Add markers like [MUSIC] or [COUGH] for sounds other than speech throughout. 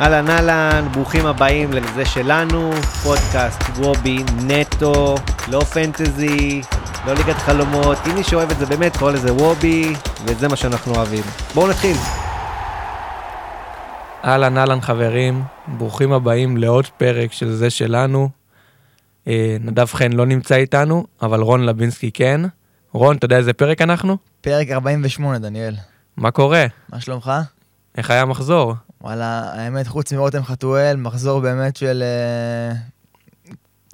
אהלן אהלן, ברוכים הבאים לזה שלנו, פודקאסט וובי נטו, לא פנטזי, לא ליגת חלומות, אם מי שאוהב את זה באמת קורא לזה וובי, וזה מה שאנחנו אוהבים. בואו נתחיל. אהלן אהלן חברים, ברוכים הבאים לעוד פרק של זה שלנו. אה, נדב חן לא נמצא איתנו, אבל רון לבינסקי כן. רון, אתה יודע איזה פרק אנחנו? פרק 48, דניאל. מה קורה? מה שלומך? איך היה המחזור? וואלה, האמת, חוץ מרותם חתואל, מחזור באמת של... אה,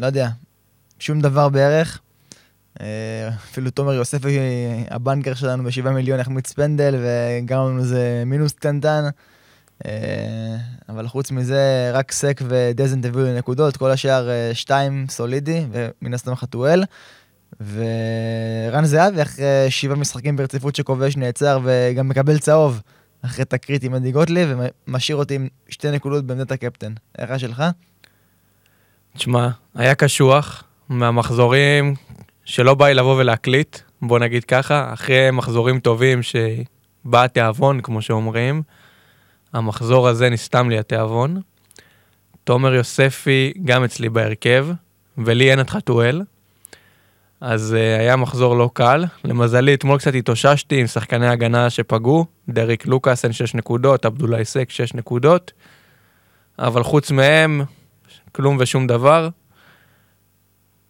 לא יודע, שום דבר בערך. אה, אפילו תומר יוספי, הבנקר שלנו ב-7 מיליון, החמיץ פנדל, וגם לנו זה מינוס קטנטן. אה, אבל חוץ מזה, רק סק ודזנט הביאו לי נקודות, כל השאר אה, שתיים סולידי, ומן הסתם חתואל. ורן זהבי, אחרי שבעה משחקים ברציפות שכובש, נעצר וגם מקבל צהוב. אחרי תקרית עם עדי גוטליב, ומשאיר אותי עם שתי נקודות בעמדת הקפטן. איך שלך? תשמע, היה קשוח מהמחזורים שלא בא לי לבוא ולהקליט, בוא נגיד ככה, אחרי מחזורים טובים שבא התיאבון, כמו שאומרים, המחזור הזה נסתם לי התיאבון. תומר יוספי גם אצלי בהרכב, ולי אין את חתואל. אז uh, היה מחזור לא קל. למזלי, אתמול קצת התאוששתי עם שחקני הגנה שפגעו, דריק לוקאסן 6 נקודות, עבדולאי סק 6 נקודות, אבל חוץ מהם, כלום ושום דבר.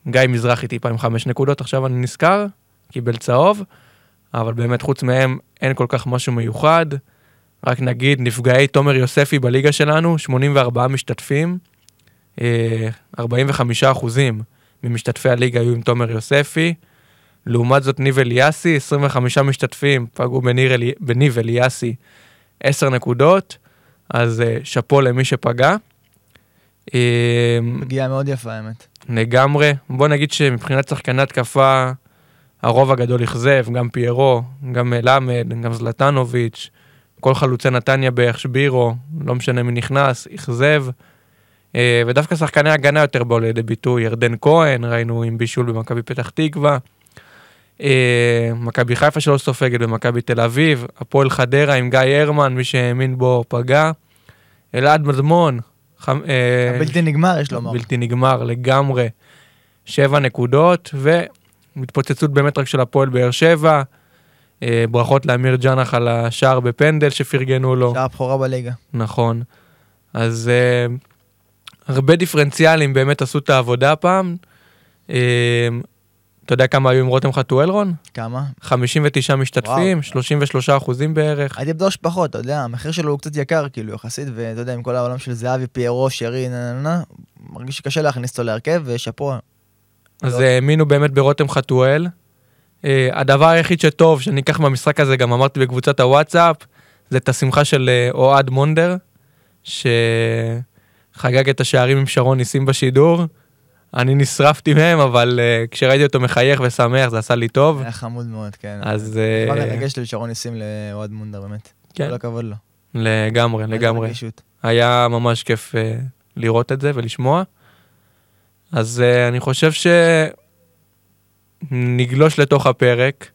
גיא מזרחי טיפה עם 5 נקודות, עכשיו אני נזכר, קיבל צהוב, אבל באמת חוץ מהם אין כל כך משהו מיוחד. רק נגיד, נפגעי תומר יוספי בליגה שלנו, 84 משתתפים, 45 אה, אחוזים. ממשתתפי הליגה היו עם תומר יוספי. לעומת זאת ניב אליאסי, 25 משתתפים, פגעו בניר בניב אליאסי 10 נקודות, אז uh, שאפו למי שפגע. פגיעה מאוד יפה האמת. לגמרי. בוא נגיד שמבחינת שחקני התקפה, הרוב הגדול אכזב, גם פיירו, גם מלמד, גם זלטנוביץ', כל חלוצי נתניה בערך שבירו, לא משנה מי נכנס, אכזב. אה, ודווקא שחקני הגנה יותר באו לידי ביטוי, ירדן כהן, ראינו עם בישול במכבי פתח תקווה, אה, מכבי חיפה שלא סופגת במכבי תל אביב, הפועל חדרה עם גיא הרמן, מי שהאמין בו פגע, אלעד מדמון. אה, הבלתי נגמר, יש לומר. בלתי נגמר לגמרי. שבע נקודות, והתפוצצות באמת רק של הפועל באר שבע. ברכות לאמיר ג'אנח על השער בפנדל שפרגנו לו. שער בכורה בליגה. נכון. אז הרבה דיפרנציאלים באמת עשו את העבודה הפעם. אה, אתה יודע כמה היו עם רותם חתואל רון? כמה? 59 משתתפים, וואו. 33 אחוזים בערך. הייתי בטוח שפחות, אתה יודע, המחיר שלו הוא קצת יקר כאילו יחסית, ואתה יודע, עם כל העולם של זהבי, פיירו, שרי, נה נה נה, מרגיש שקשה להכניס אותו להרכב, ושאפו. אז לא. האמינו באמת ברותם חתואל. Uh, הדבר היחיד שטוב שאני אקח מהמשחק הזה, גם אמרתי בקבוצת הוואטסאפ, זה את השמחה של uh, אוהד מונדר, ש... חגג את השערים עם שרון ניסים בשידור. אני נשרפתי מהם, אבל uh, כשראיתי אותו מחייך ושמח, זה עשה לי טוב. היה חמוד מאוד, כן. אז... מה uh, מרגש לי שרון ניסים לאוהד מונדר, באמת. כן. כל הכבוד לו. לגמרי, לגמרי. היה ממש כיף uh, לראות את זה ולשמוע. אז uh, אני חושב שנגלוש לתוך הפרק,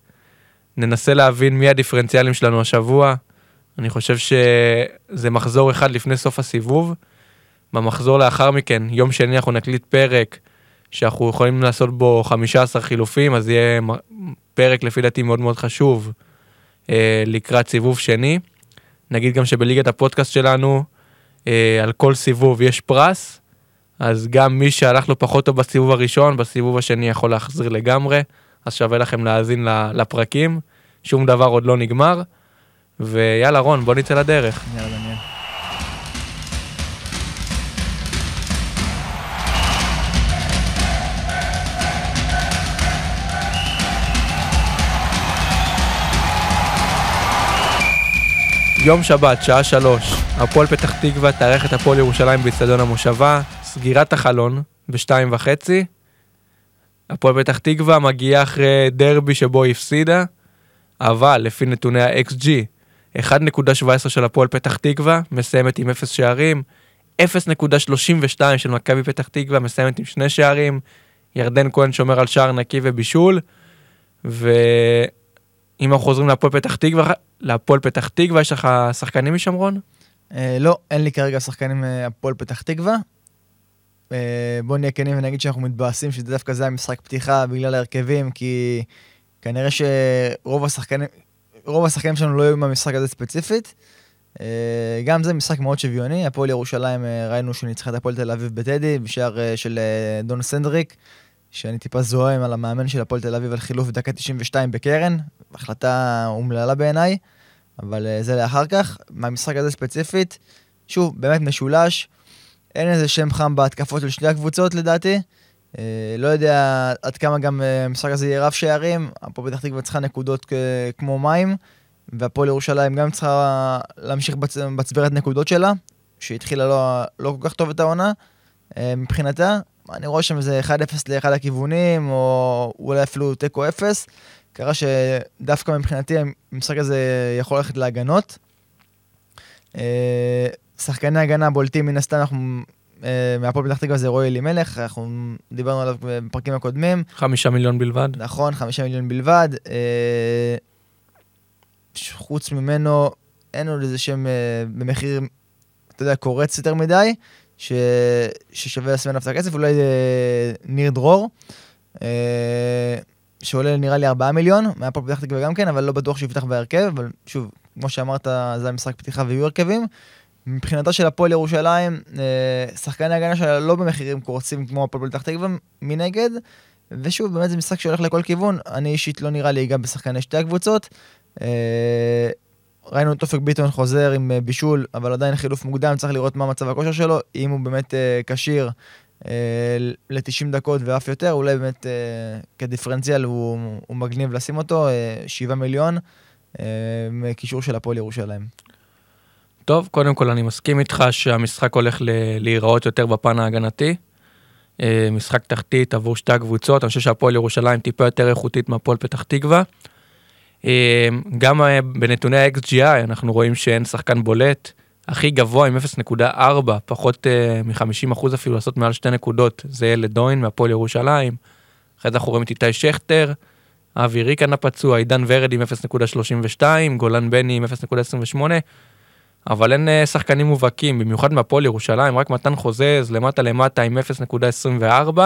ננסה להבין מי הדיפרנציאלים שלנו השבוע. אני חושב שזה מחזור אחד לפני סוף הסיבוב. במחזור לאחר מכן, יום שני אנחנו נקליט פרק שאנחנו יכולים לעשות בו 15 חילופים, אז יהיה פרק לפי דעתי מאוד מאוד חשוב אה, לקראת סיבוב שני. נגיד גם שבליגת הפודקאסט שלנו, אה, על כל סיבוב יש פרס, אז גם מי שהלך לו פחות טוב בסיבוב הראשון, בסיבוב השני יכול להחזיר לגמרי, אז שווה לכם להאזין לפרקים, שום דבר עוד לא נגמר, ויאללה רון, בוא נצא לדרך. יאללה דניאל. יום שבת, שעה שלוש, הפועל פתח תקווה תארח את הפועל ירושלים באצטדיון המושבה, סגירת החלון בשתיים וחצי. הפועל פתח תקווה מגיעה אחרי דרבי שבו היא הפסידה, אבל לפי נתוני ה-XG, 1.17 של הפועל פתח תקווה, מסיימת עם 0 שערים, 0.32 של מכבי פתח תקווה, מסיימת עם שני שערים, ירדן כהן שומר על שער נקי ובישול, ו... אם אנחנו חוזרים להפועל פתח תקווה, להפועל פתח תקווה יש לך שחקנים משמרון? אה, לא, אין לי כרגע שחקנים אה, הפועל פתח תקווה. אה, בואו נהיה כנים ונגיד שאנחנו מתבאסים שדווקא זה המשחק פתיחה בגלל ההרכבים, כי כנראה שרוב השחקנים, רוב השחקנים שלנו לא היו במשחק הזה ספציפית. אה, גם זה משחק מאוד שוויוני, הפועל ירושלים אה, ראינו שהוא ניצח את הפועל תל אביב בטדי, בשער אה, של אה, דון סנדריק, שאני טיפה זועם על המאמן של הפועל תל אביב על חילוף דקה 92 בקרן, החלטה אומללה בעיניי, אבל אה, זה לאחר כך. מהמשחק הזה ספציפית, שוב, באמת משולש, אין איזה שם חם בהתקפות של שני הקבוצות לדעתי. אה, לא יודע עד כמה גם אה, המשחק הזה יהיה רב שערים, הפועל פתח תקווה צריכה נקודות כמו מים, והפועל ירושלים גם צריכה להמשיך בצ... בצברת נקודות שלה, שהתחילה לא, לא כל כך טוב את העונה. אה, מבחינתה, אני רואה שם איזה 1-0 לאחד הכיוונים, או אולי אפילו תיקו 0. קרה שדווקא מבחינתי המשחק הזה יכול ללכת להגנות. אה, שחקני הגנה בולטים מן הסתם, אנחנו... אה, מהפועל פתח תקווה זה רועי אלימלך, אנחנו דיברנו עליו בפרקים הקודמים. חמישה מיליון בלבד. נכון, חמישה מיליון בלבד. אה, חוץ ממנו, אין עוד איזה שם במחיר, אתה יודע, קורץ יותר מדי, ש... ששווה לשים עליו את הכסף, אולי אה, ניר דרור, אה, שעולה נראה לי 4 מיליון, מהפועל פתח תקווה גם כן, אבל לא בטוח שיפתח בהרכב, אבל שוב, כמו שאמרת, זה המשחק פתיחה ויהיו הרכבים. מבחינתה של הפועל ירושלים, אה, שחקני הגנה שלה לא במחירים קורצים כמו הפועל פתח תקווה מנגד, ושוב, באמת זה משחק שהולך לכל כיוון. אני אישית לא נראה לי גם בשחקני שתי הקבוצות. אה, ראינו את אופק ביטון חוזר עם אה, בישול, אבל עדיין חילוף מוקדם, צריך לראות מה מצב הכושר שלו. אם הוא באמת אה, כשיר ל-90 דקות ואף יותר, אולי באמת אה, כדיפרנציאל הוא, הוא מגניב לשים אותו, אה, 7 מיליון, אה, מקישור של הפועל ירושלים. טוב, קודם כל אני מסכים איתך שהמשחק הולך להיראות יותר בפן ההגנתי. אה, משחק תחתית עבור שתי הקבוצות, אני חושב שהפועל ירושלים טיפה יותר איכותית מהפועל פתח תקווה. אה, גם אה, בנתוני ה-XGI אנחנו רואים שאין שחקן בולט. הכי גבוה עם 0.4, פחות uh, מ-50% אפילו לעשות מעל שתי נקודות, זה ילד דוין מהפועל ירושלים. אחרי זה אנחנו רואים את איתי שכטר, אבי ריקן הפצוע, עידן ורד עם 0.32, גולן בני עם 0.28, אבל אין uh, שחקנים מובהקים, במיוחד מהפועל ירושלים, רק מתן חוזז למטה למטה עם 0.24,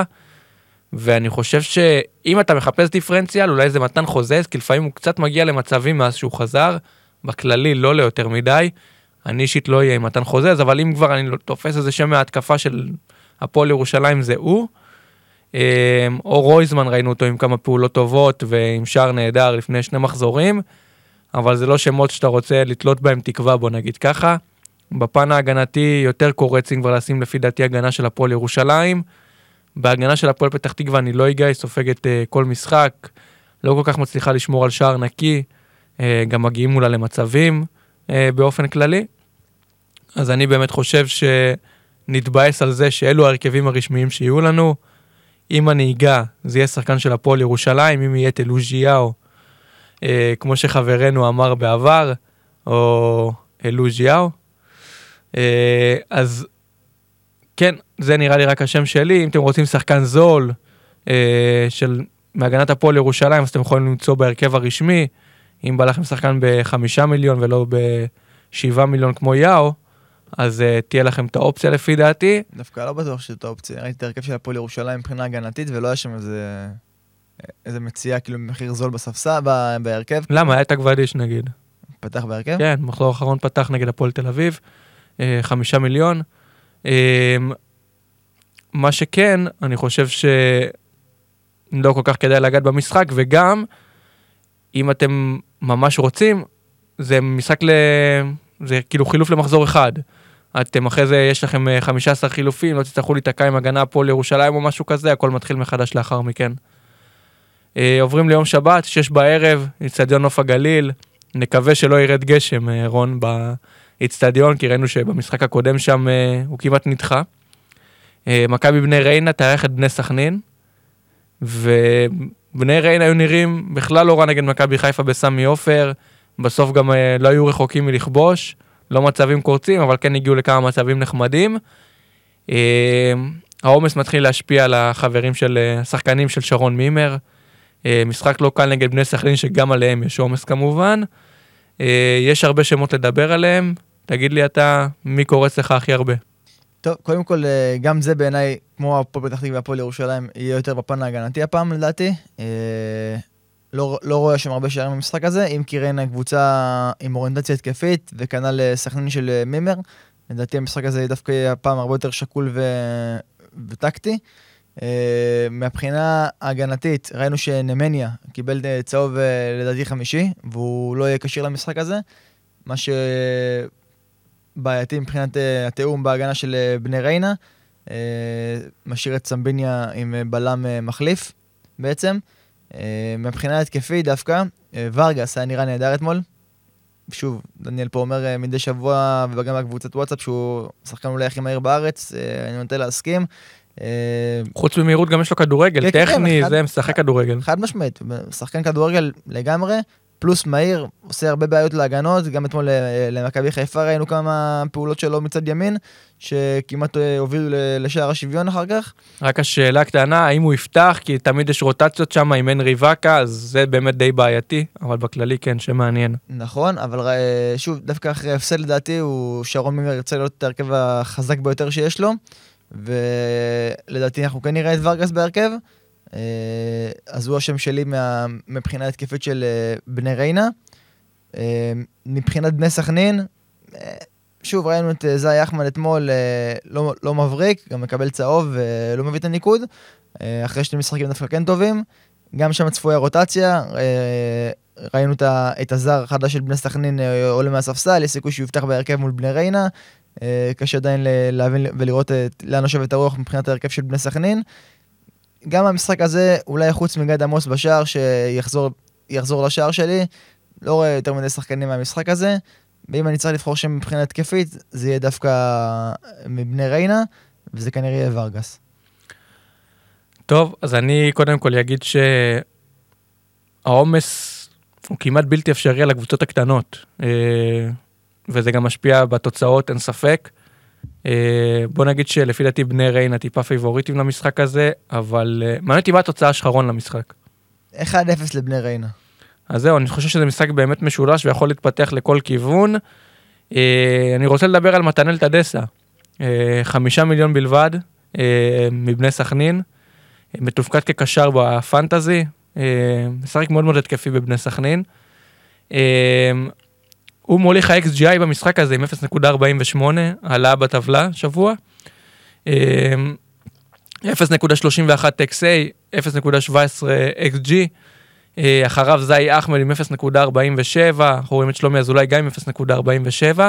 ואני חושב שאם אתה מחפש דיפרנציאל, אולי זה מתן חוזז, כי לפעמים הוא קצת מגיע למצבים מאז שהוא חזר, בכללי לא ליותר מדי. אני אישית לא אהיה עם מתן חוזז, אבל אם כבר אני לא תופס איזה שם מההתקפה של הפועל ירושלים זה הוא. אה, או רויזמן ראינו אותו עם כמה פעולות טובות ועם שער נהדר לפני שני מחזורים, אבל זה לא שמות שאתה רוצה לתלות בהם תקווה בוא נגיד ככה. בפן ההגנתי יותר קורץ אם כבר לשים לפי דעתי הגנה של הפועל ירושלים. בהגנה של הפועל פתח תקווה אני לא אגע, היא סופגת uh, כל משחק, לא כל כך מצליחה לשמור על שער נקי, uh, גם מגיעים מולה למצבים uh, באופן כללי. אז אני באמת חושב שנתבאס על זה שאלו ההרכבים הרשמיים שיהיו לנו. אם אני אגע, זה יהיה שחקן של הפועל ירושלים, אם יהיה תלוז'יהו, אה, כמו שחברנו אמר בעבר, או אלוז'יהו. אה, אז כן, זה נראה לי רק השם שלי. אם אתם רוצים שחקן זול אה, של מהגנת הפועל ירושלים, אז אתם יכולים למצוא בהרכב הרשמי. אם בא לכם שחקן בחמישה מיליון ולא בשבעה מיליון כמו יאו, אז uh, תהיה לכם את האופציה לפי דעתי. דווקא לא בטוח שזאת האופציה. ראיתי את ההרכב של הפועל ירושלים מבחינה הגנתית, ולא היה שם איזה... איזה מציאה, כאילו, במחיר זול בספסל, בהרכב. למה? היה את הגבדיש נגיד. פתח בהרכב? כן, מחזור האחרון פתח נגד הפועל תל אביב, אה, חמישה מיליון. אה, מה שכן, אני חושב שלא כל כך כדאי לגעת במשחק, וגם, אם אתם ממש רוצים, זה משחק ל... זה כאילו חילוף למחזור אחד. אתם אחרי זה, יש לכם אה, 15 חילופים, לא תצטרכו להיתקע עם הגנה פה לירושלים או משהו כזה, הכל מתחיל מחדש לאחר מכן. אה, עוברים ליום שבת, שש בערב, אצטדיון נוף הגליל. נקווה שלא ירד גשם, אה, רון, באיצטדיון, כי ראינו שבמשחק הקודם שם אה, הוא כמעט נדחה. אה, מכבי בני ריינה תארח את בני סכנין, ובני ריינה היו נראים בכלל לא רע נגד מכבי חיפה בסמי עופר, בסוף גם אה, לא היו רחוקים מלכבוש, לא מצבים קורצים, אבל כן הגיעו לכמה מצבים נחמדים. אה, העומס מתחיל להשפיע על החברים של, השחקנים של שרון מימר. משחק לא קל נגד בני סכנין, שגם עליהם יש עומס כמובן. יש הרבה שמות לדבר עליהם, תגיד לי אתה, מי קורץ לך הכי הרבה? טוב, קודם כל, אה, גם זה בעיניי, כמו הפועל פתח תקווה והפועל ירושלים, יהיה יותר בפן ההגנתי הפעם, לדעתי. אה, לא, לא רואה שם הרבה שערים במשחק הזה, אם כי ריינה קבוצה עם אוריינטציה התקפית, וכנ"ל אה, סכנין של מימר. לדעתי המשחק הזה דווקא יהיה הפעם הרבה יותר שקול ו... וטקטי. מהבחינה ההגנתית, ראינו שנמניה קיבל צהוב לדעתי חמישי, והוא לא יהיה כשיר למשחק הזה, מה שבעייתי מבחינת uh, התיאום בהגנה של uh, בני ריינה. Uh, משאיר את סמביניה עם בלם מחליף בעצם. מבחינה התקפית דווקא, ורגס היה נראה נהדר אתמול. שוב, דניאל פה אומר מדי שבוע, וגם בקבוצת וואטסאפ, שהוא שחקן אולי הכי מהיר בארץ, אני נוטה להסכים. אה, חוץ ממהירות גם יש לו כדורגל, כן, כן, טכני, אחד- זה משחק כדורגל. חד משמעית, שחקן כדורגל לגמרי, פלוס מהיר, עושה הרבה בעיות להגנות, גם אתמול אה, למכבי חיפה ראינו כמה פעולות שלו מצד ימין, שכמעט אה, הובילו לשער השוויון אחר כך. רק השאלה הקטנה, האם הוא יפתח, כי תמיד יש רוטציות שם עם הנרי ואקה, אז זה באמת די בעייתי, אבל בכללי כן, שמעניין. נכון, אבל אה, שוב, דווקא אחרי ההפסד לדעתי, הוא, שרון מימר ירצה להיות ההרכב החזק ביותר שיש לו, ולדעתי אנחנו כן נראה את ורגס בהרכב. אה, אז הוא השם שלי מה, מבחינה התקפית של אה, בני ריינה. אה, מבחינת בני סכנין, שוב, ראינו את זי אחמד אתמול לא, לא מבריק, גם מקבל צהוב ולא מביא את הניקוד. אחרי שני משחקים דווקא כן טובים. גם שם צפויה רוטציה, ראינו את, הזר החדש של בני סכנין עולה מהספסל, יש סיכוי שהוא יפתח בהרכב מול בני ריינה. קשה עדיין להבין ולראות לאן נושבת הרוח מבחינת ההרכב של בני סכנין. גם המשחק הזה, אולי חוץ מגד עמוס בשער, שיחזור יחזור לשער שלי, לא רואה יותר מדי שחקנים מהמשחק הזה. ואם אני צריך לבחור שם מבחינה התקפית, זה יהיה דווקא מבני ריינה, וזה כנראה יהיה ורגס. טוב, אז אני קודם כל אגיד שהעומס הוא כמעט בלתי אפשרי על הקבוצות הקטנות, אה, וזה גם משפיע בתוצאות, אין ספק. אה, בוא נגיד שלפי דעתי בני ריינה טיפה פייבוריטים למשחק הזה, אבל אה, מעניין אותי מה התוצאה האחרון למשחק. 1-0 לבני ריינה. אז זהו, אני חושב שזה משחק באמת משולש ויכול להתפתח לכל כיוון. אה, אני רוצה לדבר על מתנאל טדסה. אה, חמישה מיליון בלבד אה, מבני סכנין, אה, מתופקד כקשר בפנטזי, אה, משחק מאוד מאוד התקפי בבני סכנין. הוא מוליך ה-XGI במשחק הזה עם 0.48, עלה בטבלה שבוע. אה, 0.31 XA, 0.17 XG. אחריו זי אחמד עם 0.47, אנחנו רואים את שלומי אזולאי גם עם 0.47.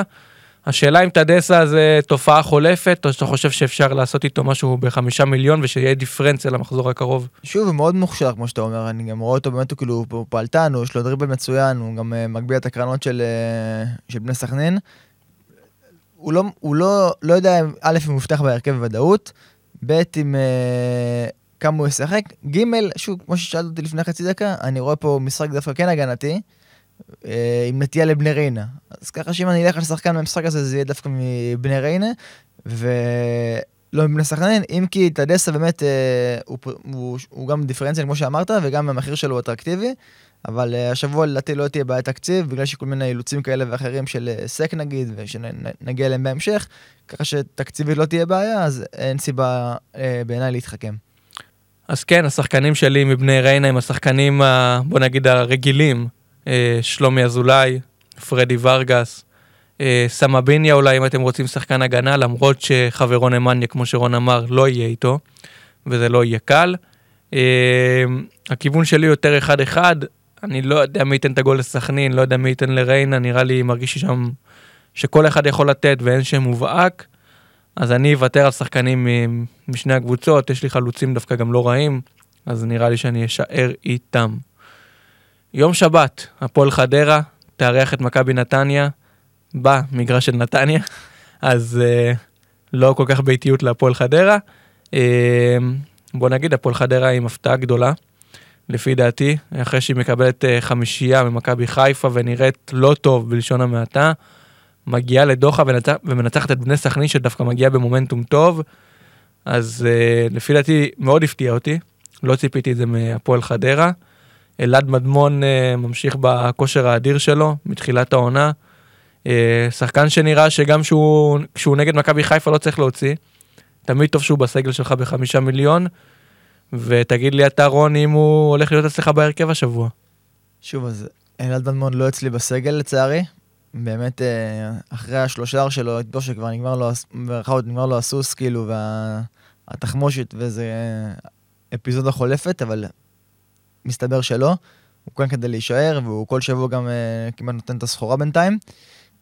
השאלה אם טדסה זה תופעה חולפת, או שאתה חושב שאפשר לעשות איתו משהו בחמישה מיליון ושיהיה דיפרנציה למחזור הקרוב. שוב, הוא מאוד מוכשר, כמו שאתה אומר, אני גם רואה אותו באמת, הוא כאילו, פעלתן, הוא יש לו דריבל מצוין, הוא גם uh, מגביה את הקרנות של, uh, של בני סכנין. הוא לא, הוא לא, לא יודע, א', אם הוא יפתח בהרכב בוודאות, ב', אם uh, כמה הוא ישחק, ג', שוב, כמו ששאלת אותי לפני חצי דקה, אני רואה פה משחק דווקא כן הגנתי, עם נטייה לבני ריינה. אז ככה שאם אני אלך לשחקן במשחק הזה, זה יהיה דווקא מבני ריינה, ולא מבני סכנין, אם כי טדסה באמת, אה, הוא, הוא, הוא גם דיפרנציאל כמו שאמרת, וגם המחיר שלו הוא אטרקטיבי, אבל אה, השבוע לדעתי לא תהיה בעיית תקציב, בגלל שכל מיני אילוצים כאלה ואחרים של אה, סק נגיד, ושנגיע אליהם בהמשך, ככה שתקציבית לא תהיה בעיה, אז אין סיבה אה, בעיניי להתחכם. אז כן, השחקנים שלי מבני ריינה הם השחקנים, ה- בוא נגיד, הרגילים. אה, שלומי אזולאי, פרדי ורגס, אה, סמביניה אולי, אם אתם רוצים שחקן הגנה, למרות שחברו נמניה, כמו שרון אמר, לא יהיה איתו, וזה לא יהיה קל. אה, הכיוון שלי יותר אחד-אחד, אני לא יודע מי ייתן את הגול לסכנין, לא יודע מי ייתן לריינה, נראה לי, מרגיש שם שכל אחד יכול לתת ואין שם מובהק. אז אני אוותר על שחקנים משני הקבוצות, יש לי חלוצים דווקא גם לא רעים, אז נראה לי שאני אשאר איתם. יום שבת, הפועל חדרה, תארח את מכבי נתניה, במגרש של נתניה, אז uh, לא כל כך באיטיות להפועל חדרה. Uh, בוא נגיד, הפועל חדרה עם הפתעה גדולה, לפי דעתי, אחרי שהיא מקבלת uh, חמישייה ממכבי חיפה ונראית לא טוב בלשון המעטה. מגיעה לדוחה ונצח, ומנצחת את בני סכנין שדווקא מגיעה במומנטום טוב. אז uh, לפי דעתי מאוד הפתיע אותי, לא ציפיתי את זה מהפועל חדרה. אלעד מדמון uh, ממשיך בכושר האדיר שלו מתחילת העונה. אה, שחקן שנראה שגם שהוא, כשהוא נגד מכבי חיפה לא צריך להוציא. תמיד טוב שהוא בסגל שלך בחמישה מיליון. ותגיד לי אתה רון אם הוא הולך להיות אצלך בהרכב השבוע. שוב, אז אלעד מדמון לא אצלי בסגל לצערי. באמת, אה, אחרי השלושה שלו, איתו שכבר נגמר לו, במירכאות, נגמר לו הסוס, כאילו, והתחמושת, וזה אפיזודה חולפת, אבל מסתבר שלא. הוא כאן כדי להישאר, והוא כל שבוע גם אה, כמעט נותן את הסחורה בינתיים.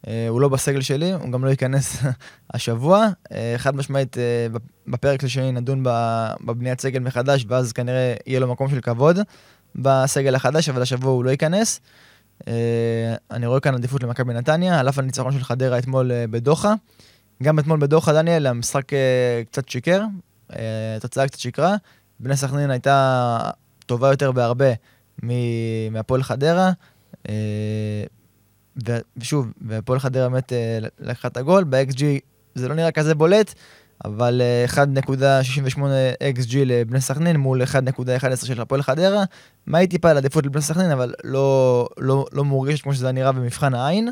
אה, הוא לא בסגל שלי, הוא גם לא ייכנס [LAUGHS] השבוע. אה, חד משמעית, אה, בפרק השני נדון בבניית סגל מחדש, ואז כנראה יהיה לו מקום של כבוד בסגל החדש, אבל השבוע הוא לא ייכנס. אה, אני רואה כאן עדיפות למכבי נתניה, על אף הניצחון של חדרה אתמול אה, בדוחה. גם אתמול בדוחה, דניאל, המשחק אה, קצת שיקר, אה, התוצאה קצת שיקרה. בני סכנין הייתה טובה יותר בהרבה מהפועל חדרה. אה, ושוב, והפועל חדרה באמת אה, לקחה את הגול, ב-XG זה לא נראה כזה בולט, אבל אה, 1.68 XG לבני סכנין מול 1.11 של הפועל חדרה. מה היא טיפה על עדיפות לבני סכנין, אבל לא, לא, לא מורגשת כמו שזה נראה במבחן העין.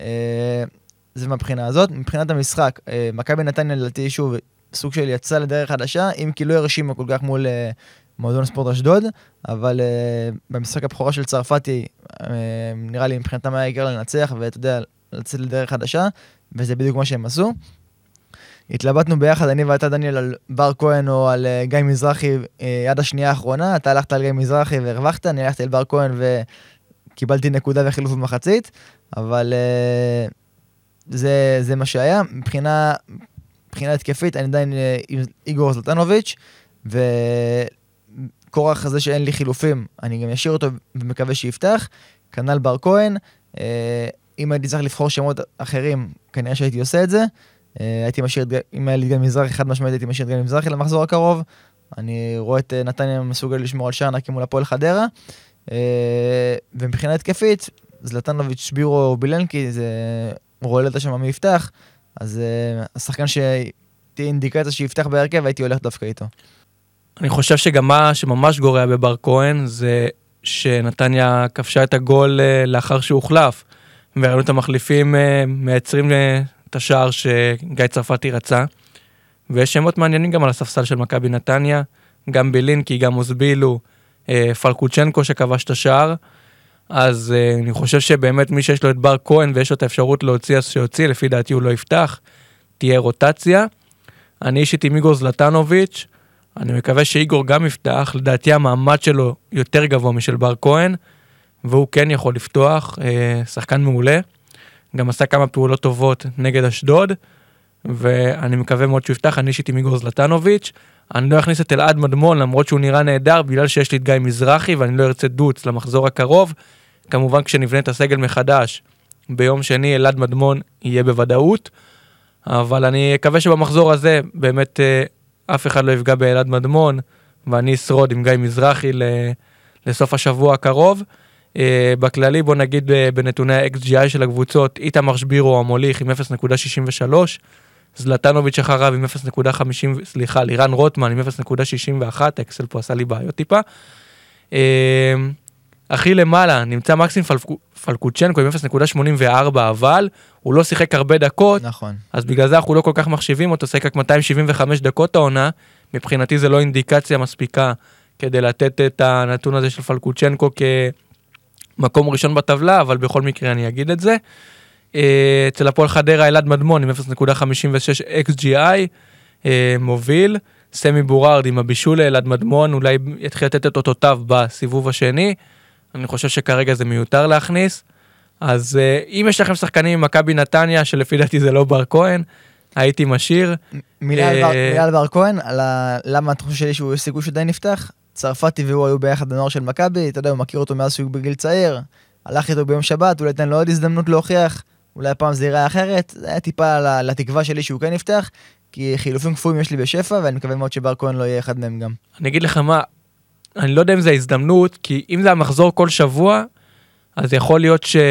אה, זה מהבחינה הזאת. מבחינת המשחק, אה, מכבי נתניה לדעתי שוב סוג של יצא לדרך חדשה, אם כי לא הרשימה כל כך מול אה, מועדון ספורט אשדוד, אבל uh, במשחק הבכורה של צרפתי, uh, נראה לי מבחינתם היה העיקר לנצח, ואתה יודע, לצאת לדרך חדשה, וזה בדיוק מה שהם עשו. התלבטנו ביחד, אני ואתה, דניאל, על בר כהן או על uh, גיא מזרחי uh, עד השנייה האחרונה. אתה הלכת על גיא מזרחי והרווחת, אני הלכתי על בר כהן וקיבלתי נקודה וחילוף במחצית, אבל uh, זה, זה מה שהיה. מבחינה, מבחינה התקפית, אני עדיין uh, עם איגור זלטנוביץ', ו... כורח הזה שאין לי חילופים, אני גם אשאיר אותו ומקווה שיפתח. כנ"ל בר כהן, אה, אם הייתי צריך לבחור שמות אחרים, כנראה שהייתי עושה את זה. אה, הייתי משאיר, אם היה לי גם מזרחי, חד משמעית הייתי משאיר גם מזרחי למחזור הקרוב. אני רואה את אה, נתניה מסוגל לשמור על שער מול הפועל חדרה. ומבחינה התקפית, זלטנוביץ', בירו, בילנקי, זה רולטה שם מי יפתח. אז השחקן שתהיה אינדיקציה שיפתח בהרכב, הייתי הולך דווקא איתו. אני חושב שגם מה שממש גורע בבר כהן זה שנתניה כבשה את הגול אה, לאחר שהוחלף. וראינו את המחליפים אה, מייצרים אה, את השער שגיא צרפתי רצה. ויש שמות מעניינים גם על הספסל של מכבי נתניה, גם בלינקי, גם אוזבילו, אה, פלקוצ'נקו שכבש את השער. אז אני חושב שבאמת מי שיש לו את בר כהן ויש לו את האפשרות להוציא אז שיוציא, לפי דעתי הוא לא יפתח. תהיה רוטציה. אני אישית עם איגור זלטנוביץ', אני מקווה שאיגור גם יפתח, לדעתי המעמד שלו יותר גבוה משל בר כהן, והוא כן יכול לפתוח, אה, שחקן מעולה. גם עשה כמה פעולות טובות נגד אשדוד, ואני מקווה מאוד שהוא יפתח, אני אישית עם איגור זלטנוביץ'. אני לא אכניס את אלעד מדמון למרות שהוא נראה נהדר, בגלל שיש לי את גיא מזרחי ואני לא ארצה דוץ למחזור הקרוב. כמובן כשנבנה את הסגל מחדש, ביום שני אלעד מדמון יהיה בוודאות. אבל אני אקווה שבמחזור הזה באמת אה, אף אחד לא יפגע באלעד מדמון, ואני אשרוד עם גיא מזרחי ל- לסוף השבוע הקרוב. אה, בכללי בוא נגיד אה, בנתוני ה-XGI של הקבוצות, איתמר שבירו המוליך עם 0.63, זלטנוביץ' אחריו עם 0.50, סליחה, לירן רוטמן עם 0.61, האקסל פה עשה לי בעיות טיפה. אה, הכי למעלה נמצא מקסים פלקו- פלקוצ'נקו עם 0.84, אבל הוא לא שיחק הרבה דקות, נכון. אז בגלל זה אנחנו לא כל כך מחשיבים אותו, שיחק רק 275 דקות העונה, מבחינתי זה לא אינדיקציה מספיקה כדי לתת את הנתון הזה של פלקוצ'נקו כמקום ראשון בטבלה, אבל בכל מקרה אני אגיד את זה. אה, אצל הפועל חדרה אלעד מדמון עם 0.56 XGI אה, מוביל, סמי בורארד עם הבישול לאלעד מדמון, אולי יתחיל לתת את אותותיו בסיבוב השני, אני חושב שכרגע זה מיותר להכניס. אז אה, אם יש לכם שחקנים ממכבי נתניה, שלפי דעתי זה לא בר כהן, הייתי משאיר. מילה על בר- אה, מילה על בר כהן, על ה- למה אתה חושב שלי שהוא יש סיכוי שעדיין נפתח? צרפתי והוא היו ביחד בנוער של מכבי, אתה יודע, הוא מכיר אותו מאז שהוא בגיל צעיר, הלך איתו ביום שבת, אולי ייתן לו עוד הזדמנות להוכיח, אולי הפעם זה ייראה אחרת, זה היה טיפה לתקווה שלי שהוא כן יפתח, כי חילופים קפואים יש לי בשפע, ואני מקווה מאוד שבר כהן לא יהיה אחד מהם גם. אני אגיד לך מה, אני לא יודע אם זה ההזדמנות, כי אם זה המחזור כל שבוע, אז יכול להיות שהוא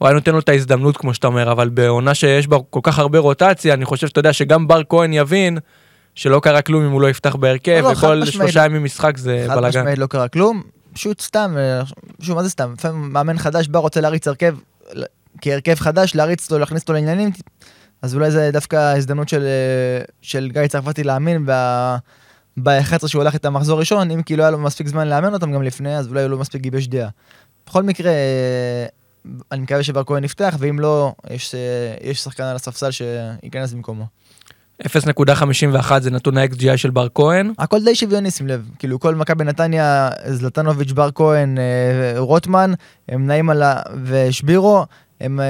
היה נותן לו את ההזדמנות, כמו שאתה אומר, אבל בעונה שיש בה כל כך הרבה רוטציה, אני חושב שאתה יודע שגם בר כהן יבין שלא קרה כלום אם הוא לא יפתח בהרכב, לא, חד וכל. שלושה ימים משחק זה חד בלאגן. משמעית לא קרה כלום, פשוט סתם, אה, שוב, מה זה סתם? לפעמים מאמן חדש בא, רוצה להריץ הרכב, כהרכב חדש, להריץ אותו, להכניס אותו לעניינים, אז אולי זה דווקא ההזדמנות של, אה, של גיא צרפתי להאמין ב-11 שהוא הלך את המחזור ראשון, אם כי לא היה לו מספיק זמן לאמן אותם גם לפני, אז אולי הוא לא מספיק גיבש דעה. בכל מקרה, אה, אני מקווה שבר כהן יפתח, ואם לא, יש, אה, יש שחקן על הספסל שייכנס במקומו. 0.51 זה נתון ה-XGI של בר כהן. הכל די שוויוני, שים לב. כאילו, כל מכבי נתניה, זלטנוביץ', בר כהן, רוטמן, הם נעים על ה... ושבירו, הם,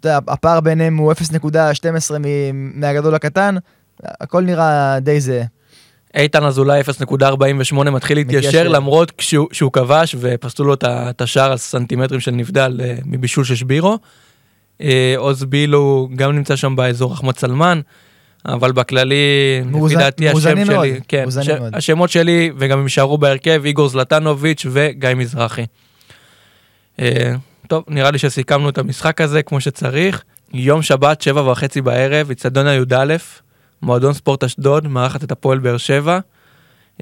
אתה יודע, הפער ביניהם הוא 0.12 מהגדול לקטן, הכל נראה די זהה. איתן אזולאי 0.48 מתחיל להתיישר למרות שהוא, שהוא כבש ופסלו לו את השער על סנטימטרים של נבדל אה, מבישול של שבירו. אה, עוז בילו גם נמצא שם באזור אחמד סלמן, אבל בכללי, לפי דעתי השם מאוד, שלי, כן, ש, השמות שלי וגם הם יישארו בהרכב, איגור זלטנוביץ' וגיא מזרחי. אה, טוב, נראה לי שסיכמנו את המשחק הזה כמו שצריך. יום שבת, שבע וחצי בערב, אצטדיון הי"א, מועדון ספורט אשדוד, מארחת את הפועל באר שבע.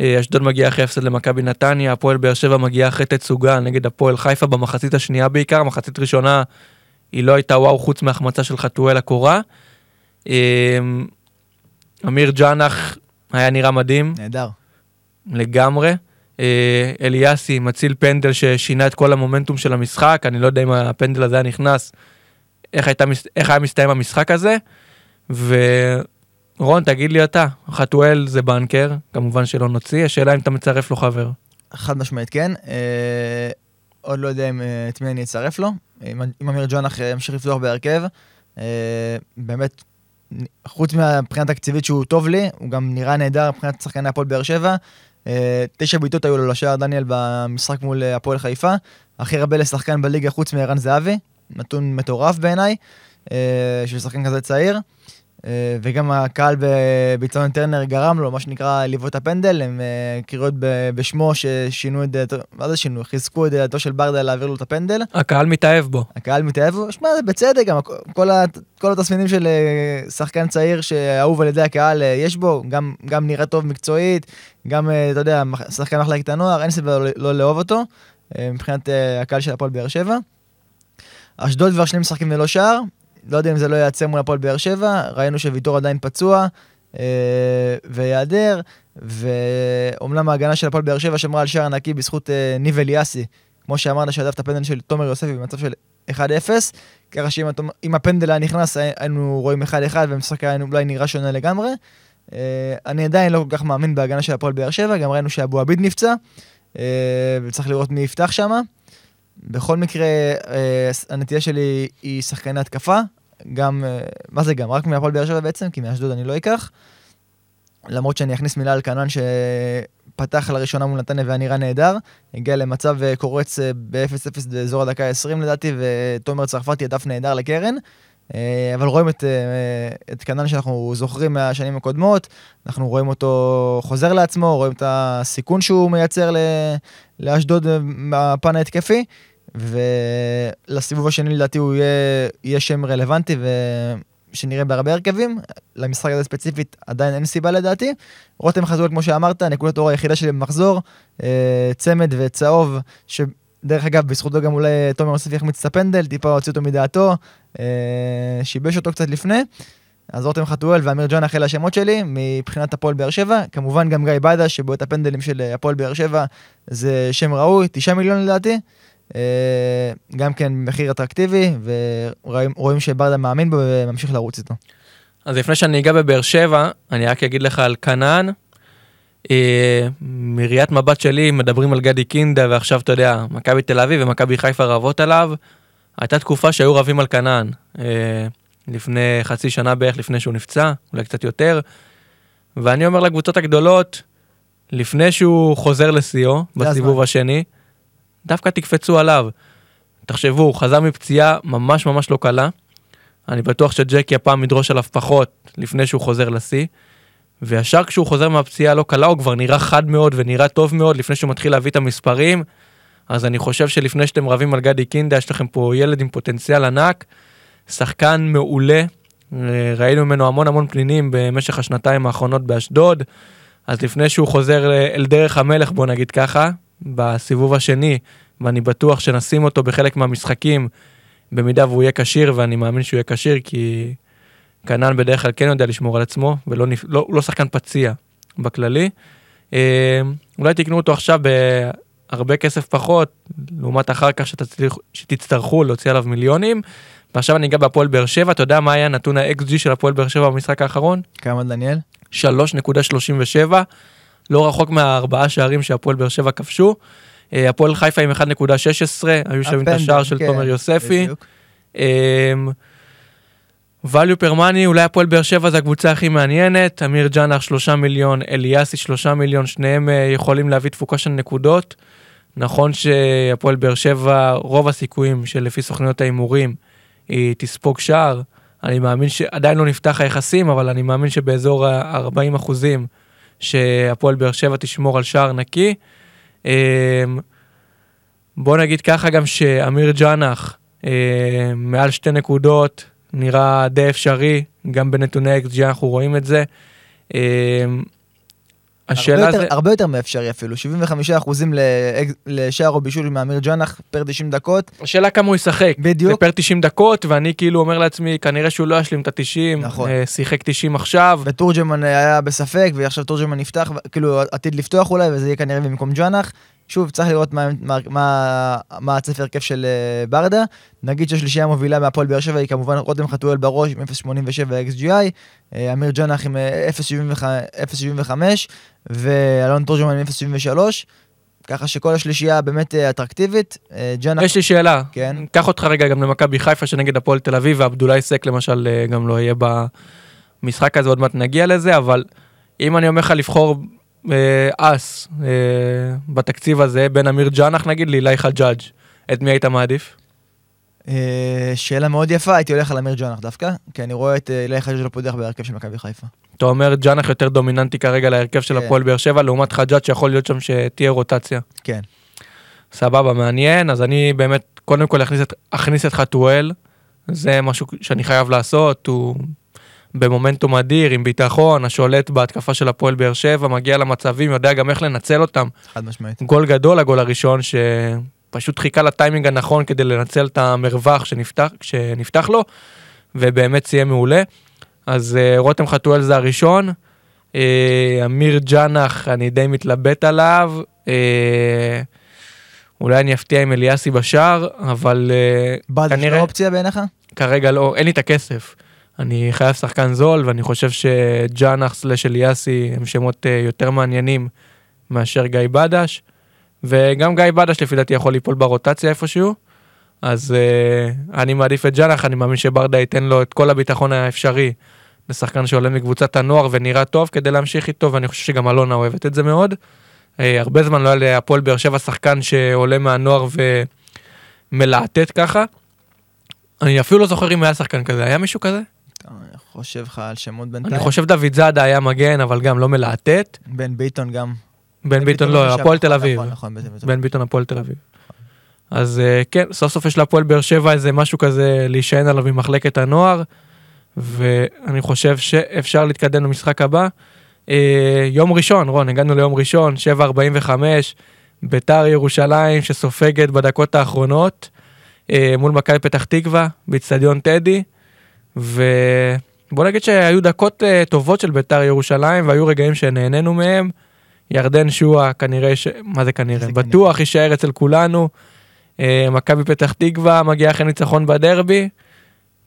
אה, אשדוד מגיעה אחרי הפסד למכבי נתניה, הפועל באר שבע מגיעה אחרי תצוגה נגד הפועל חיפה במחצית השנייה בעיקר, מחצית ראשונה היא לא הייתה וואו חוץ מהחמצה של חתואל הקורה. אה, אמיר ג'אנח היה נראה מדהים. נהדר. לגמרי. אה, אליאסי מציל פנדל ששינה את כל המומנטום של המשחק, אני לא יודע אם הפנדל הזה היה נכנס, איך, הייתה, איך היה מסתיים המשחק הזה. ורון, תגיד לי אתה, חתואל זה בנקר, כמובן שלא נוציא, השאלה אם אתה מצרף לו חבר. חד משמעית כן, אה, עוד לא יודע אם, אה, את מי אני אצרף לו, אם, אם אמיר ג'ונח אה, ימשיך לפתוח בהרכב, אה, באמת, חוץ מהבחינה התקציבית שהוא טוב לי, הוא גם נראה נהדר מבחינת שחקני הפועל באר שבע, אה, תשע בעיטות היו לו לשער דניאל במשחק מול אה, הפועל חיפה. הכי הרבה לשחקן בליגה חוץ מערן זהבי, נתון מטורף בעיניי, אה, של שחקן כזה צעיר. וגם הקהל בביצעון טרנר גרם לו, מה שנקרא, לבעוט את הפנדל, הם קריאות בשמו ששינו את דעתו, מה זה שינו? חיזקו את דעתו של ברדה להעביר לו את הפנדל. הקהל מתאהב בו. הקהל מתאהב בו, שמע, זה בצדק, גם כל, כל התסמינים של שחקן צעיר שאהוב על ידי הקהל יש בו, גם, גם נראה טוב מקצועית, גם, אה, אתה יודע, שחקן מחלקת הנוער, אין סיבה לא, לא לאהוב אותו, אה, מבחינת אה, הקהל של הפועל באר שבע. אשדוד כבר שני משחקים ללא שער, לא יודע אם זה לא ייעצר מול הפועל באר שבע, ראינו שוויטור עדיין פצוע ויעדר, ואומנם ההגנה של הפועל באר שבע שמרה על שער נקי בזכות ניב אליאסי, כמו שאמרת, שהדף את הפנדל של תומר יוספי במצב של 1-0, ככה שאם הפנדל היה נכנס היינו רואים 1-1 והמשחק היה אולי נראה שונה לגמרי. אה, אני עדיין לא כל כך מאמין בהגנה של הפועל באר שבע, גם ראינו שאבו עביד נפצע, אה, וצריך לראות מי יפתח שם. בכל מקרה, אה, הנטייה שלי היא שחקני התקפה, גם, מה זה גם? רק מהפועל באר שבע בעצם, כי מאשדוד אני לא אקח. למרות שאני אכניס מילה על קנן שפתח לראשונה מול נתניה והיה נראה נהדר, הגיע למצב קורץ ב-0-0 באזור הדקה ה-20 לדעתי, ותומר צרפתי הדף נהדר לקרן. אה, אבל רואים את, אה, את קנן שאנחנו זוכרים מהשנים הקודמות, אנחנו רואים אותו חוזר לעצמו, רואים את הסיכון שהוא מייצר לאשדוד מהפן ההתקפי, ולסיבוב השני לדעתי הוא יהיה, יהיה שם רלוונטי ושנראה בהרבה הרכבים, למשחק הזה ספציפית עדיין אין סיבה לדעתי. רותם חזואל כמו שאמרת, נקודת אור היחידה שלי במחזור, אה, צמד וצהוב, דרך אגב, בזכותו גם אולי תומר יוסף יחמיץ את הפנדל, טיפה הוציא אותו מדעתו, אה, שיבש אותו קצת לפני. אז רותם חתואל ואמיר ג'אנח אלה השמות שלי, מבחינת הפועל באר שבע. כמובן גם גיא בדה, שבועט הפנדלים של הפועל באר שבע זה שם ראוי, תשעה מיליון לדעתי. אה, גם כן מחיר אטרקטיבי, ורואים שברדה מאמין בו וממשיך לרוץ איתו. אז לפני שאני אגע בבאר שבע, אני רק אגיד לך על כנען. אה, מראיית מבט שלי מדברים על גדי קינדה ועכשיו אתה יודע מכבי תל אביב ומכבי חיפה רבות עליו. הייתה תקופה שהיו רבים על כנען אה, לפני חצי שנה בערך לפני שהוא נפצע אולי קצת יותר. ואני אומר לקבוצות הגדולות לפני שהוא חוזר לשיאו בסיבוב השני דווקא תקפצו עליו. תחשבו הוא חזר מפציעה ממש ממש לא קלה. אני בטוח שג'קי הפעם ידרוש עליו פחות לפני שהוא חוזר לשיא. וישר כשהוא חוזר מהפציעה לא קלה הוא כבר נראה חד מאוד ונראה טוב מאוד לפני שהוא מתחיל להביא את המספרים. אז אני חושב שלפני שאתם רבים על גדי קינדה יש לכם פה ילד עם פוטנציאל ענק, שחקן מעולה, ראינו ממנו המון המון פנינים במשך השנתיים האחרונות באשדוד, אז לפני שהוא חוזר אל דרך המלך בוא נגיד ככה, בסיבוב השני, ואני בטוח שנשים אותו בחלק מהמשחקים במידה והוא יהיה כשיר, ואני מאמין שהוא יהיה כשיר, כי כנען בדרך כלל כן יודע לשמור על עצמו, ולא נפ- לא, לא שחקן פציע בכללי. אה, אולי תקנו אותו עכשיו בהרבה כסף פחות, לעומת אחר כך שתצליח, שתצטרכו להוציא עליו מיליונים. ועכשיו אני אגע בהפועל באר שבע, אתה יודע מה היה נתון ה-XG של הפועל באר שבע במשחק האחרון? כמה דניאל? 3.37, לא רחוק מהארבעה שערים שהפועל באר שבע כבשו. אה, הפועל חיפה עם 1.16, היו שווים את השער של כן, תומר יוספי. בדיוק. Value per money, אולי הפועל באר שבע זה הקבוצה הכי מעניינת, אמיר ג'אנח 3 מיליון, אליאסי 3 מיליון, שניהם אה, יכולים להביא תפוקה של נקודות. נכון שהפועל באר שבע, רוב הסיכויים שלפי סוכניות ההימורים היא תספוג שער. אני מאמין שעדיין לא נפתח היחסים, אבל אני מאמין שבאזור ה-40 אחוזים שהפועל באר שבע תשמור על שער נקי. אה, בוא נגיד ככה גם שאמיר ג'אנח אה, מעל שתי נקודות, נראה די אפשרי, גם בנתוני XG אנחנו רואים את זה. אה, השאלה הרבה זה, יותר- הרבה יותר מאפשרי אפילו, 75 אחוזים לשער או בישול מאמיר ג'אנח פר 90 דקות. השאלה כמה הוא ישחק. בדיוק. זה פר 90 דקות, ואני כאילו אומר לעצמי, כנראה שהוא לא ישלים את ה-90, נכון. שיחק 90 עכשיו. ותורג'מן היה בספק, ועכשיו תורג'מן נפתח, כאילו עתיד לפתוח אולי, וזה יהיה כנראה במקום ג'אנח. שוב, צריך לראות מה, מה, מה, מה הצפי הרכב של אה, ברדה. נגיד שהשלישייה המובילה מהפועל באר שבע היא כמובן רותם חתואל בראש עם 0.87 XGI, אה, אמיר ג'אנח עם אה, 0.75 ואלון תורג'מן עם 0.73, ככה שכל השלישייה באמת אה, אטרקטיבית. אה, ג'אנח, יש לי שאלה, כן. קח אותך רגע גם למכבי חיפה שנגד הפועל תל אביב, ועבדולאי סק למשל אה, גם לא יהיה במשחק הזה, עוד מעט נגיע לזה, אבל אם אני אומר לך לבחור אה, אס אה, בתקציב הזה, בין אמיר ג'אנח נגיד לאילי חג'אג', את מי היית מעדיף? אה, שאלה מאוד יפה, הייתי הולך על אמיר ג'אנח דווקא, כי אני רואה את אה, אילי חג'ג' לא פותח בהרכב של מכבי חיפה. אתה אומר ג'אנח יותר דומיננטי כרגע להרכב של כן. הפועל באר שבע, לעומת חג'אג' שיכול להיות שם שתהיה רוטציה. כן. סבבה, מעניין, אז אני באמת, קודם כל אכניס את, אכניס את חתואל, זה משהו שאני חייב לעשות, הוא במומנטום אדיר, עם ביטחון, השולט בהתקפה של הפועל באר שבע, מגיע למצבים, יודע גם איך לנצל אותם. חד משמעית. גול גדול, הגול הראשון, שפשוט חיכה לטיימינג הנכון כדי לנצל את המרווח שנפתח, שנפתח לו, ובאמת סיים מעולה. אז uh, רותם חתואל זה הראשון. Uh, אמיר ג'אנח, אני די מתלבט עליו. Uh, אולי אני אפתיע עם אליאסי בשער, אבל בלדה כנראה- שלו אופציה בעיניך? כרגע לא, אין לי את הכסף. אני חייב שחקן זול, ואני חושב שג'אנח סלש אליאסי הם שמות אה, יותר מעניינים מאשר גיא בדש. וגם גיא בדש לפי דעתי יכול ליפול ברוטציה איפשהו. אז uh, אני מעדיף את ג'אנח, אני מאמין שברדה ייתן לו את כל הביטחון האפשרי לשחקן שעולה מקבוצת הנוער ונראה טוב כדי להמשיך איתו, ואני חושב שגם אלונה אוהבת את זה מאוד. Uh, הרבה זמן לא היה להפועל באר שבע שחקן שעולה מהנוער ומלהטט ככה. אני אפילו לא זוכר אם היה שחקן כזה, היה מישהו כזה? חושב לך על שמות בינתיים. אני חושב דוד זאדה היה מגן, אבל גם לא מלהטט. בן ביטון גם. בן ביטון לא, חשב, הפועל תל אביב. נכון, נכון, בן ביטון. הפועל תל אביב. אז אה, כן, סוף סוף יש להפועל באר שבע איזה משהו כזה להישען עליו ממחלקת הנוער, ואני חושב שאפשר להתקדם למשחק הבא. אה, יום ראשון, רון, הגענו ליום ראשון, 7.45, ביתר ירושלים שסופגת בדקות האחרונות אה, מול מכבי פתח תקווה, באיצטדיון טדי, ובוא נגיד שהיו דקות אה, טובות של ביתר ירושלים, והיו רגעים שנהנינו מהם. ירדן שועה כנראה, ש... מה זה כנראה? זה בטוח יישאר אצל כולנו. אה, מכבי פתח תקווה מגיע אחרי ניצחון בדרבי.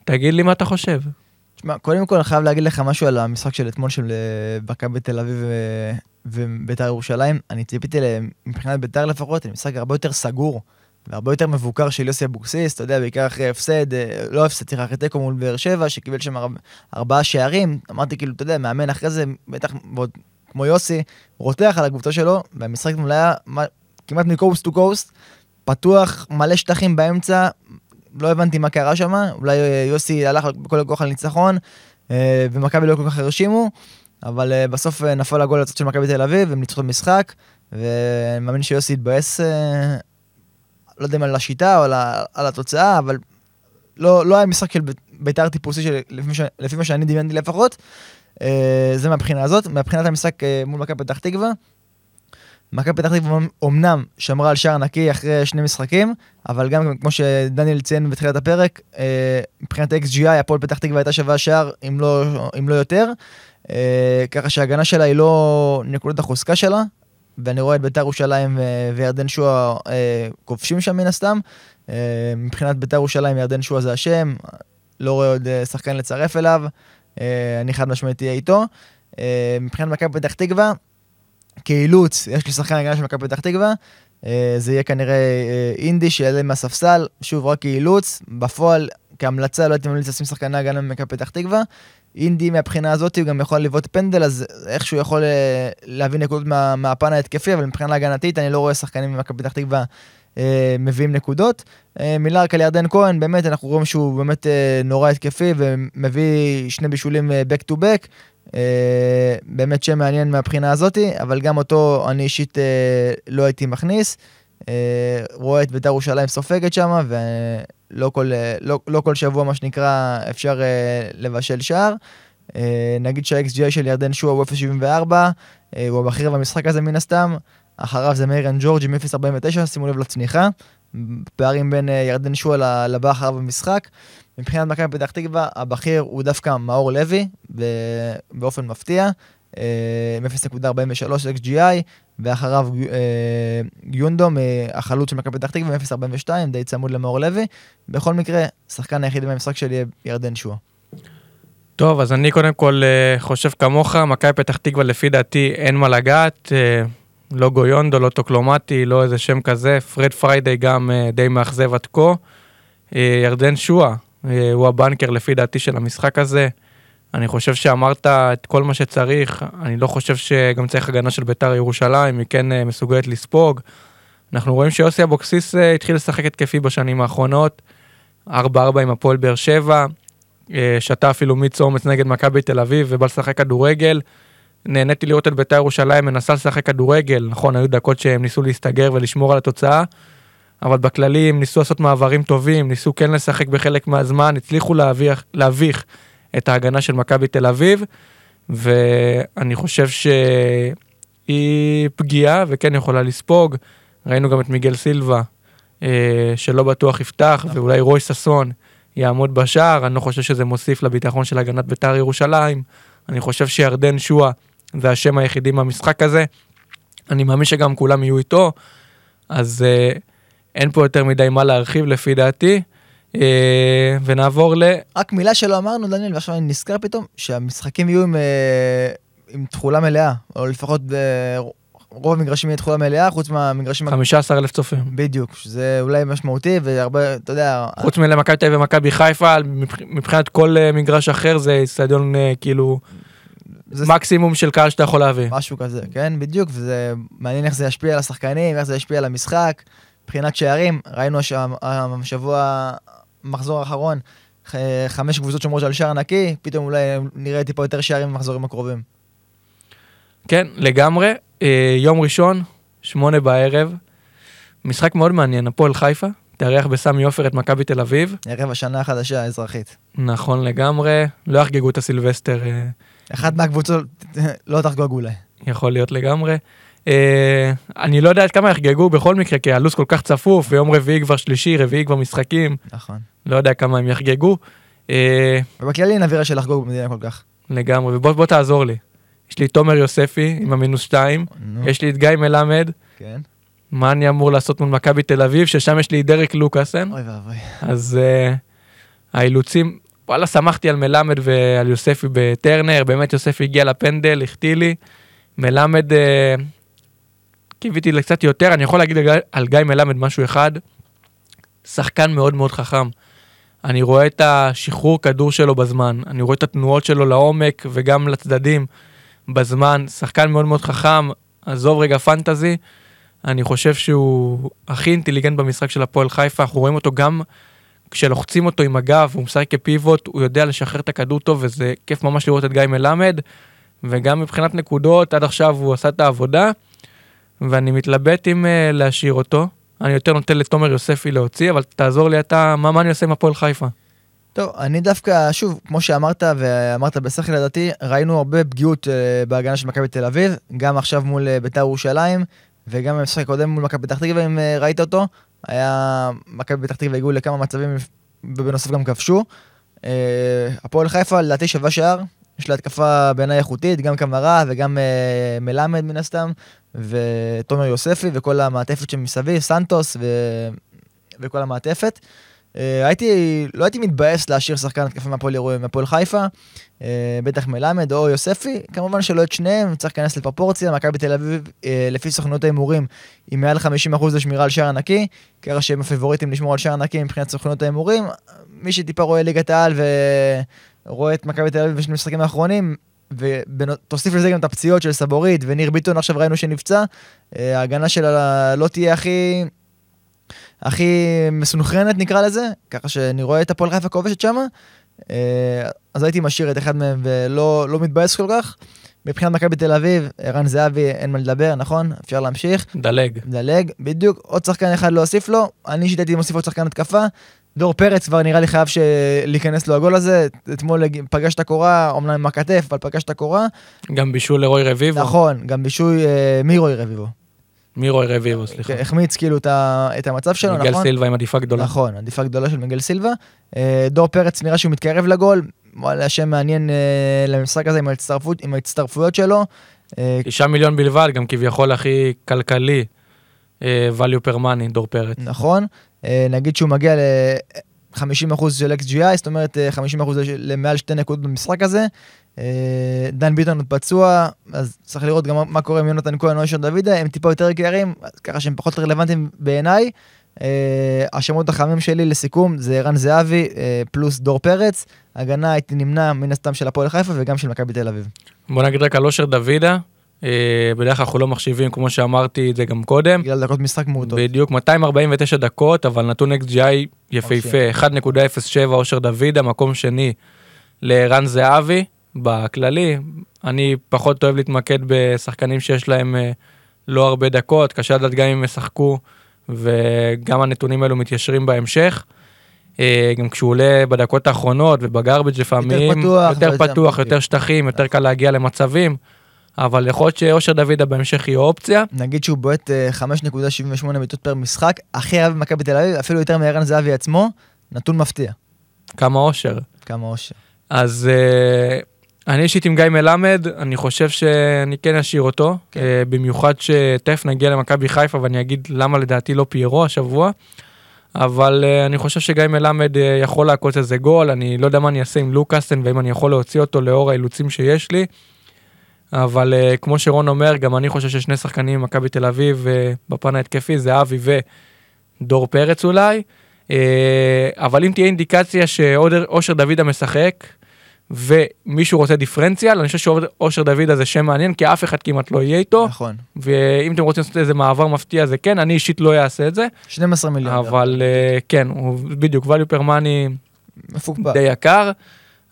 תגיד לי מה אתה חושב. תשמע, קודם כל אני חייב להגיד לך משהו על המשחק של אתמול של אה, מכבי תל אביב ו- וביתר ירושלים. אני ציפיתי להם, מבחינת ביתר לפחות, למשחק הרבה יותר סגור והרבה יותר מבוקר של יוסי אבוקסיס, אתה יודע, בעיקר אחרי הפסד, אה, לא הפסד, סליחה, אחרי תיקו מול באר שבע, שקיבל שם ארבע- ארבעה שערים. אמרתי כאילו, אתה יודע, מאמן אחרי זה, בטח ועוד כמו יוסי, רותח על הקבוצה שלו, והמשחק אתמול היה כמעט מקוסט טו קוסט, פתוח, מלא שטחים באמצע, לא הבנתי מה קרה שם, אולי אה, יוסי הלך בכל הכוח על ניצחון, אה, ומכבי לא כל כך הרשימו, אבל בסוף נפל הגול לצד של מכבי תל אביב, הם ניצחו את המשחק, ואני מאמין שיוסי התבאס, אה, לא יודע אם על השיטה או על, ה- על התוצאה, אבל לא, לא היה משחק של בית- בית"ר טיפוסי, של, לפי, ש- לפי מה שאני דמיינתי לפחות. אה, זה מהבחינה הזאת. מבחינת המשחק אה, מול מכבי פתח תקווה, מכבי פתח תקווה אמנם שמרה על שער נקי אחרי שני משחקים, אבל גם כמו שדניאל ציין בתחילת הפרק, אה, מבחינת XGI הפועל פתח תקווה הייתה שווה שער, אם לא, אם לא יותר. אה, ככה שההגנה שלה היא לא נקודת החוזקה שלה, ואני רואה את בית"ר ירושלים וירדן שועה כובשים שם מן הסתם. מבחינת בית"ר ירושלים ירדן שועה זה השם, לא רואה עוד שחקן לצרף אליו, אני חד משמעית אהיה איתו. מבחינת מכבי פתח תקווה, כאילוץ, יש לי שחקן הגנה של מכבי פתח תקווה, אה, זה יהיה כנראה אה, אינדי שיעלה מהספסל, שוב רק כאילוץ, בפועל כהמלצה לא הייתי ממליץ לשים שחקני הגנה במכבי פתח תקווה. אינדי מהבחינה הזאת הוא גם יכול לבעוט פנדל, אז איכשהו יכול אה, להביא נקודות מה, מהפן ההתקפי, אבל מבחינה הגנתית אני לא רואה שחקנים ממכבי פתח תקווה אה, מביאים נקודות. אה, מילה רק על ירדן כהן, באמת אנחנו רואים שהוא באמת נורא התקפי ומביא שני בישולים back to back. באמת שם מעניין מהבחינה הזאתי, אבל גם אותו אני אישית לא הייתי מכניס. אה, רואה את בית"ר ירושלים סופגת שם, ולא כל, לא, לא כל שבוע, מה שנקרא, אפשר לבשל שער. נגיד שה-XGI של ירדן שואה הוא 0.74, הוא הבכיר במשחק הזה מן הסתם. אחריו זה מאירן ג'ורג' עם 0.49, שימו לב לצניחה. פערים בין ירדן שואה לבא אחריו במשחק. מבחינת מכבי פתח תקווה, הבכיר הוא דווקא מאור לוי, באופן מפתיע, 0.43 XGI, ואחריו אה, יונדום, החלוץ של מכבי פתח תקווה, 0.42, די צמוד למאור לוי. בכל מקרה, שחקן היחיד במשחק שלי יהיה ירדן שואה. טוב, אז אני קודם כל אה, חושב כמוך, מכבי פתח תקווה לפי דעתי אין מה לגעת, אה, לא גויונדו, לא טוקלומטי, לא איזה שם כזה, פרד פריידי גם די מאכזב עד כה. ירדן שואה, אה, הוא הבנקר לפי דעתי של המשחק הזה. אני חושב שאמרת את כל מה שצריך, אני לא חושב שגם צריך הגנה של בית"ר ירושלים, היא כן אה, מסוגלת לספוג. אנחנו רואים שיוסי אבוקסיס אה, התחיל לשחק התקפי בשנים האחרונות, 4-4 עם הפועל באר שבע, שתה אפילו מיץ אומץ נגד מכבי תל אביב ובא לשחק כדורגל. נהניתי לראות את בית"ר ירושלים מנסה לשחק כדורגל, נכון, היו דקות שהם ניסו להסתגר ולשמור על התוצאה, אבל בכללי הם ניסו לעשות מעברים טובים, ניסו כן לשחק בחלק מהזמן, הצליחו להביך, להביך את ההגנה של מכבי תל אביב, ואני חושב שהיא פגיעה וכן יכולה לספוג. ראינו גם את מיגל סילבה, אה, שלא בטוח יפתח, נכון. ואולי רוי ששון יעמוד בשער, אני לא חושב שזה מוסיף לביטחון של הגנת בית"ר ירושלים. אני חושב שירדן שואה זה השם היחידי מהמשחק הזה. אני מאמין שגם כולם יהיו איתו, אז... Uh, אין פה יותר מדי מה להרחיב לפי דעתי. אה, ונעבור ל... רק מילה שלא אמרנו, דניאל, ועכשיו אני נזכר פתאום, שהמשחקים יהיו עם, אה, עם תכולה מלאה, או לפחות רוב המגרשים יהיה תכולה מלאה, חוץ מהמגרשים... 15 אלף צופים. בדיוק, שזה אולי משמעותי, והרבה, אתה יודע... חוץ מלמכבי תל אביב ומכבי חיפה, מבחינת כל אה, מגרש אחר זה אצטדיון כאילו... זה מקסימום של קהל שאתה יכול להביא. משהו כזה, כן, בדיוק, וזה מעניין איך זה ישפיע על השחקנים, איך זה ישפיע על המשחק. מבחינת שערים, ראינו השבוע, מחזור האחרון, חמש קבוצות שומרות על שער נקי, פתאום אולי נראה טיפה יותר שערים במחזורים הקרובים. כן, לגמרי. אה, יום ראשון, שמונה בערב, משחק מאוד מעניין, הפועל חיפה, תארח בסמי עופר את מכבי תל אביב. ערב השנה החדשה האזרחית. נכון לגמרי, לא יחגגו את הסילבסטר. אה, אחת מהקבוצות [LAUGHS] לא תחגוג אולי. יכול להיות לגמרי. אה, אני לא יודע עד כמה יחגגו בכל מקרה, כי הלו"ז כל כך צפוף, ויום רביעי כבר שלישי, רביעי כבר משחקים. נכון. לא יודע כמה הם יחגגו. אה, ובכללי אין אווירה של לחגוג במדינה כל כך. לגמרי, ובוא תעזור לי. יש לי תומר יוספי עם המינוס 2, יש לי את גיא מלמד. כן. מה אני אמור לעשות מול מכבי תל אביב, ששם יש לי דרק לוקאסן. אוי ואבוי. אז uh, האילוצים, וואלה, שמחתי על מלמד ועל יוספי בטרנר, באמת יוספי הגיע לפנדל, החטיא לי. מלמד, uh, קיוויתי לקצת יותר, אני יכול להגיד על גיא מלמד משהו אחד, שחקן מאוד מאוד חכם. אני רואה את השחרור כדור שלו בזמן, אני רואה את התנועות שלו לעומק וגם לצדדים בזמן, שחקן מאוד מאוד חכם, עזוב רגע פנטזי, אני חושב שהוא הכי אינטליגנט במשחק של הפועל חיפה, אנחנו רואים אותו גם כשלוחצים אותו עם הגב, הוא משחק כפיבוט, הוא יודע לשחרר את הכדור טוב וזה כיף ממש לראות את גיא מלמד, וגם מבחינת נקודות, עד עכשיו הוא עשה את העבודה. ואני מתלבט אם uh, להשאיר אותו. אני יותר נותן לתומר יוספי להוציא, אבל תעזור לי אתה, מה, מה אני עושה עם הפועל חיפה? טוב, אני דווקא, שוב, כמו שאמרת, ואמרת בשכל לדעתי, ראינו הרבה פגיעות uh, בהגנה של מכבי תל אביב, גם עכשיו מול uh, בית"ר ירושלים. וגם במשחק הקודם מול מכבי פתח תקווה, אם אה, ראית אותו, היה... מכבי פתח תקווה הגיעו לכמה מצבים, ובנוסף גם כבשו. אה, הפועל חיפה לדעתי שווה שער, יש לה התקפה בעיניי איכותית, גם קמרה וגם אה, מלמד מן הסתם, ותומר יוספי וכל המעטפת שמסביב, סנטוס ו... וכל המעטפת. אה, הייתי, לא הייתי מתבאס להשאיר שחקן התקפה מהפועל מהפועל חיפה, אה, בטח מלמד או יוספי, כמובן שלא את שניהם, צריך להיכנס לפרופורציה, מכבי תל אביב, אה, לפי סוכנות ההימורים, היא מעל 50% לשמירה על שער נקי, ככה שהם הפיבוריטים לשמור על שער נקי מבחינת סוכנות ההימורים. מי שטיפה רואה ליגת העל ורואה את מכבי תל אביב בשני המשחקים האחרונים, ותוסיף לזה גם את הפציעות של סבורית וניר ביטון עכשיו ראינו שנפצע, אה, ההגנה שלה לא תהיה הכי... הכי מסונכרנת נקרא לזה, ככה שאני רואה את הפועל חיפה כובשת שמה, אה, אז הייתי משאיר את אחד מהם ולא לא מתבאס כל כך. מבחינת מכבי תל אביב, ערן זהבי, אין מה לדבר, נכון? אפשר להמשיך. דלג. מדלג, בדיוק, עוד שחקן אחד להוסיף לו, אני אישית הייתי מוסיף עוד שחקן התקפה. דור פרץ כבר נראה לי חייב להיכנס לו הגול הזה, אתמול פגש את הקורה, אומנם עם הכתף, אבל פגש את הקורה. גם בישול לרוי רביבו. נכון, גם בישוי אה, מירוי רביבו. מרוי רביבו, סליחה. החמיץ כאילו את המצב שלו, מיגל נכון? סילבה עם עדיפה גדולה. נכון, עדיפה גדולה של מיגל סילבה. אה, דור פרץ נראה שהוא מתקרב לגול, וואלה, שם מעניין אה, למשחק הזה עם, ההצטרפות, עם ההצטרפויות שלו. אה, תשעה מיליון בלבד, גם כביכול הכי כלכלי, אה, value per money, דור פרץ. נכון, אה, נגיד שהוא מגיע ל-50% של XGI, זאת אומרת אה, 50% לש- למעל שתי נקודות במשחק הזה. אה, דן ביטון עוד פצוע, אז צריך לראות גם מה- קורה עם יונתן כהן או אשר דוידה, הם טיפה יותר יקרים, ככה שהם פחות רלוונטיים בעיניי. אה, השמות החמים שלי לסיכום זה ערן זהבי אה, פלוס דור פרץ, הגנה הייתי נמנע מן הסתם של הפועל חיפה וגם של מכבי תל אביב. בוא נגיד רק על אושר דוידה, אה, בדרך כלל אנחנו לא מחשיבים, כמו שאמרתי את זה גם קודם. בגלל דקות משחק מעוטות. בדיוק, 249 דקות, אבל נתון XGI יפהפה, 1.07 אושר דוידה, מקום שני לערן זהבי בכללי. אני פחות אוהב להתמקד בשחקנים שיש להם אה, לא הרבה דקות, קשה לדעת גם אם ישחקו, וגם הנתונים האלו מתיישרים בהמשך. אה, גם כשהוא עולה בדקות האחרונות ובגרבג' לפעמים, פתוח, יותר יותר פתוח. יותר שטחים, יותר קל להגיע למצבים, אבל יכול להיות שאושר דוידה בהמשך יהיה אופציה. נגיד שהוא בועט אה, 5.78 בעיטות פר משחק, הכי הרבה במכבי תל אביב, אפילו יותר מערן זהבי עצמו, נתון מפתיע. כמה אושר. כמה אושר. אז uh, אני אישית עם גיא מלמד, אני חושב שאני כן אשאיר אותו, כן. uh, במיוחד שתכף נגיע למכבי חיפה ואני אגיד למה לדעתי לא פיירו השבוע, אבל uh, אני חושב שגיא מלמד uh, יכול לעקוץ איזה גול, אני לא יודע מה אני אעשה עם לוקאסן ואם אני יכול להוציא אותו לאור האילוצים שיש לי, אבל uh, כמו שרון אומר, גם אני חושב ששני שחקנים ממכבי תל אביב uh, בפן ההתקפי זה אבי ודור פרץ אולי. אה, אבל אם תהיה אינדיקציה שאושר דוידה משחק ומישהו רוצה דיפרנציאל, אני חושב שאושר דוידה זה שם מעניין, כי אף אחד כמעט לא יהיה איתו, נכון. ואם אתם רוצים לעשות איזה מעבר מפתיע זה כן, אני אישית לא אעשה את זה, 12 מיליון. אבל אה, כן, הוא בדיוק value per money. די יקר,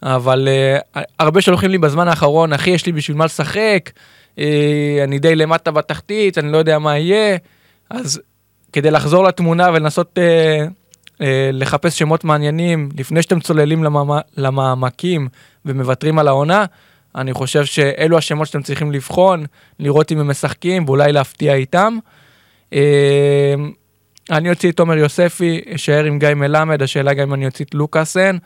אבל uh, הרבה שולחים לי בזמן האחרון, אחי, יש לי בשביל מה לשחק, uh, אני די למטה בתחתית, אני לא יודע מה יהיה, אז כדי לחזור לתמונה ולנסות uh, uh, לחפש שמות מעניינים, לפני שאתם צוללים למעמ- למעמקים ומוותרים על העונה, אני חושב שאלו השמות שאתם צריכים לבחון, לראות אם הם משחקים ואולי להפתיע איתם. Uh, אני אוציא את תומר יוספי, אשאר עם גיא מלמד, השאלה גם אם אני אוציא את לוקאסן.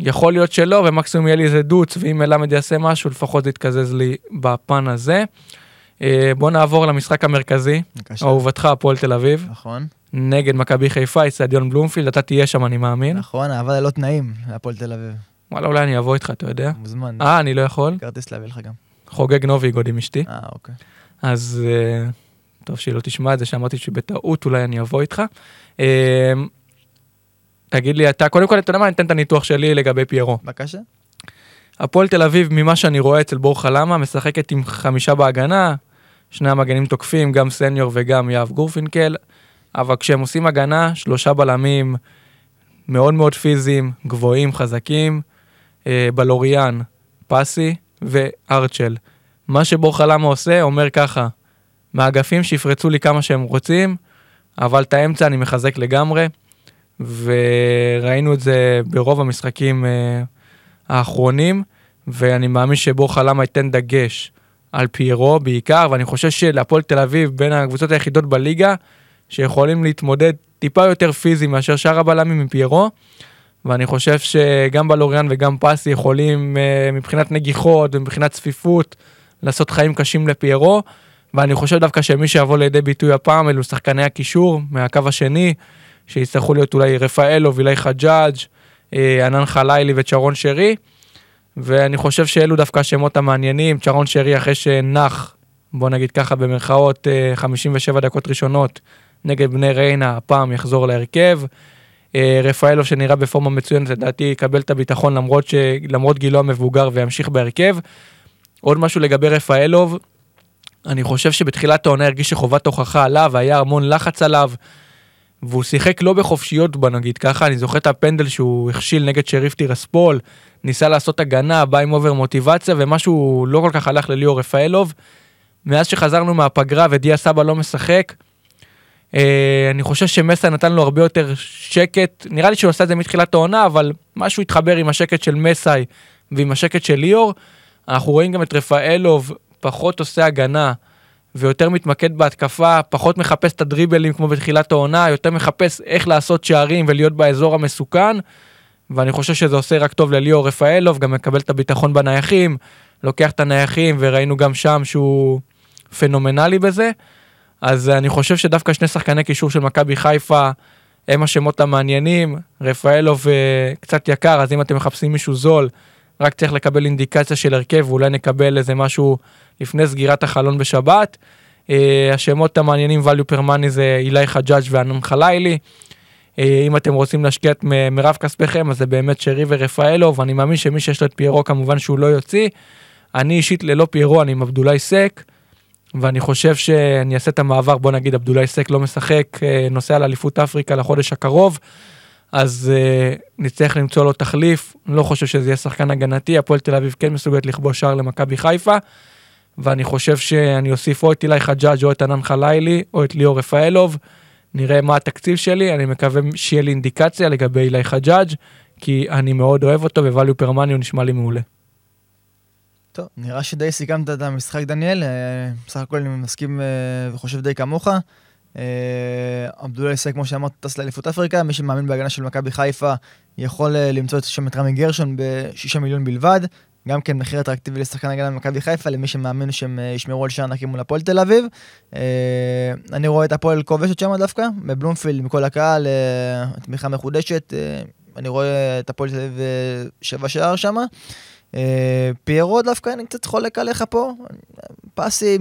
יכול להיות שלא, ומקסימום יהיה לי איזה דוץ, ואם מלמד יעשה משהו, לפחות זה יתקזז לי בפן הזה. אה, בוא נעבור למשחק המרכזי. אהובתך, הפועל תל אביב, נכון, נגד מכבי חיפה, אצטדיון בלומפילד, אתה תהיה שם, אני מאמין. נכון, אהבה ללא תנאים, להפועל תל אביב. וואלה, אולי אני אבוא איתך, אתה יודע. מוזמן. אה, אני לא יכול. כרטיס להביא לך גם. חוגג נוביגוד עם אשתי. אה, אוקיי. אז אה, טוב שהיא לא תשמע את זה, שאמרתי שבטעות אולי אני אבוא איתך. תגיד לי אתה, קודם כל, אתה יודע מה, אני אתן את הניתוח שלי לגבי פיירו. בבקשה. הפועל תל אביב, ממה שאני רואה אצל בור חלמה, משחקת עם חמישה בהגנה, שני המגנים תוקפים, גם סניור וגם יהב גורפינקל, אבל כשהם עושים הגנה, שלושה בלמים מאוד מאוד פיזיים, גבוהים, חזקים, אה, בלוריאן, פסי וארצ'ל. מה שבור חלמה עושה, אומר ככה, מהאגפים שיפרצו לי כמה שהם רוצים, אבל את האמצע אני מחזק לגמרי, וראינו את זה ברוב המשחקים אה, האחרונים, ואני מאמין שבור חלמה ייתן דגש על פיירו בעיקר, ואני חושב שלהפועל תל אביב בין הקבוצות היחידות בליגה, שיכולים להתמודד טיפה יותר פיזי מאשר שאר הבלמים עם פיירו. ואני חושב שגם בלוריאן וגם פסי יכולים אה, מבחינת נגיחות ומבחינת צפיפות לעשות חיים קשים לפיירו. ואני חושב דווקא שמי שיבוא לידי ביטוי הפעם אלו שחקני הקישור מהקו השני, שיצטרכו להיות אולי רפאלו, וילי חג'אג', אה, ענן חלילי וצ'רון שרי. ואני חושב שאלו דווקא השמות המעניינים, צ'רון שרי אחרי שנח, בוא נגיד ככה במרכאות, 57 דקות ראשונות נגד בני ריינה, הפעם יחזור להרכב. אה, רפאלוב שנראה בפורמה מצוינת, לדעתי יקבל את הביטחון למרות, ש... למרות גילו המבוגר וימשיך בהרכב. עוד משהו לגבי רפאלוב, אני חושב שבתחילת העונה הרגיש שחובת הוכחה עליו, היה המון לחץ עליו, והוא שיחק לא בחופשיות בוא נגיד ככה, אני זוכר את הפנדל שהוא הכשיל נגד שריף טירספול, ניסה לעשות הגנה, בא עם over מוטיבציה, ומשהו לא כל כך הלך לליאור רפאלוב. מאז שחזרנו מהפגרה ודיה סבא לא משחק, אה, אני חושב שמסה נתן לו הרבה יותר שקט, נראה לי שהוא עשה את זה מתחילת העונה, אבל משהו התחבר עם השקט של מסאי ועם השקט של ליאור. אנחנו רואים גם את רפאלוב פחות עושה הגנה ויותר מתמקד בהתקפה, פחות מחפש את הדריבלים כמו בתחילת העונה, יותר מחפש איך לעשות שערים ולהיות באזור המסוכן. ואני חושב שזה עושה רק טוב לליאור רפאלוב, גם מקבל את הביטחון בנייחים, לוקח את הנייחים וראינו גם שם שהוא פנומנלי בזה. אז אני חושב שדווקא שני שחקני קישור של מכבי חיפה הם השמות המעניינים, רפאלוב אה, קצת יקר, אז אם אתם מחפשים מישהו זול, רק צריך לקבל אינדיקציה של הרכב, ואולי נקבל איזה משהו לפני סגירת החלון בשבת. אה, השמות המעניינים value per money זה אילי חג'אג' ואנון חלילי. אה, אם אתם רוצים להשקיע את מירב כספיכם, אז זה באמת שרי ורפאלוב, ואני מאמין שמי שיש לו את פיירו כמובן שהוא לא יוציא. אני אישית ללא פיירו, אני עם אבדולאי סק. ואני חושב שאני אעשה את המעבר, בוא נגיד עבדולאי סק לא משחק, אה, נוסע לאליפות אפריקה לחודש הקרוב, אז uh, נצטרך למצוא לו תחליף, לא חושב שזה יהיה שחקן הגנתי, הפועל תל אביב כן מסוגלת לכבוש שער למכבי חיפה, ואני חושב שאני אוסיף או את אילי חג'אג' או את ענן חלילי, או את ליאור רפאלוב, נראה מה התקציב שלי, אני מקווה שיהיה לי אינדיקציה לגבי אילי חג'אג', כי אני מאוד אוהב אותו, וואליו פרמני הוא נשמע לי מעולה. טוב, נראה שדי סיכמת את המשחק, דניאל. אה, בסך הכל אני מסכים אה, וחושב די כמוך. עבדולאי סק, כמו שאמרת, טס לאליפות אפריקה. מי שמאמין בהגנה של מכבי חיפה יכול אה, למצוא שם את רמי גרשון ב-6 מיליון בלבד. גם כן מחיר אטרקטיבי לשחקן הגנה במכבי חיפה, למי שמאמין שהם ישמרו על שער נקי מול הפועל תל אביב. אני רואה את הפועל כובשת שם דווקא, בבלומפילד, מכל הקהל, תמיכה מחודשת. אני רואה את הפועל תל אביב שבע שער שם. אה, פיירו דווקא אני קצת חולק עליך פה, פסי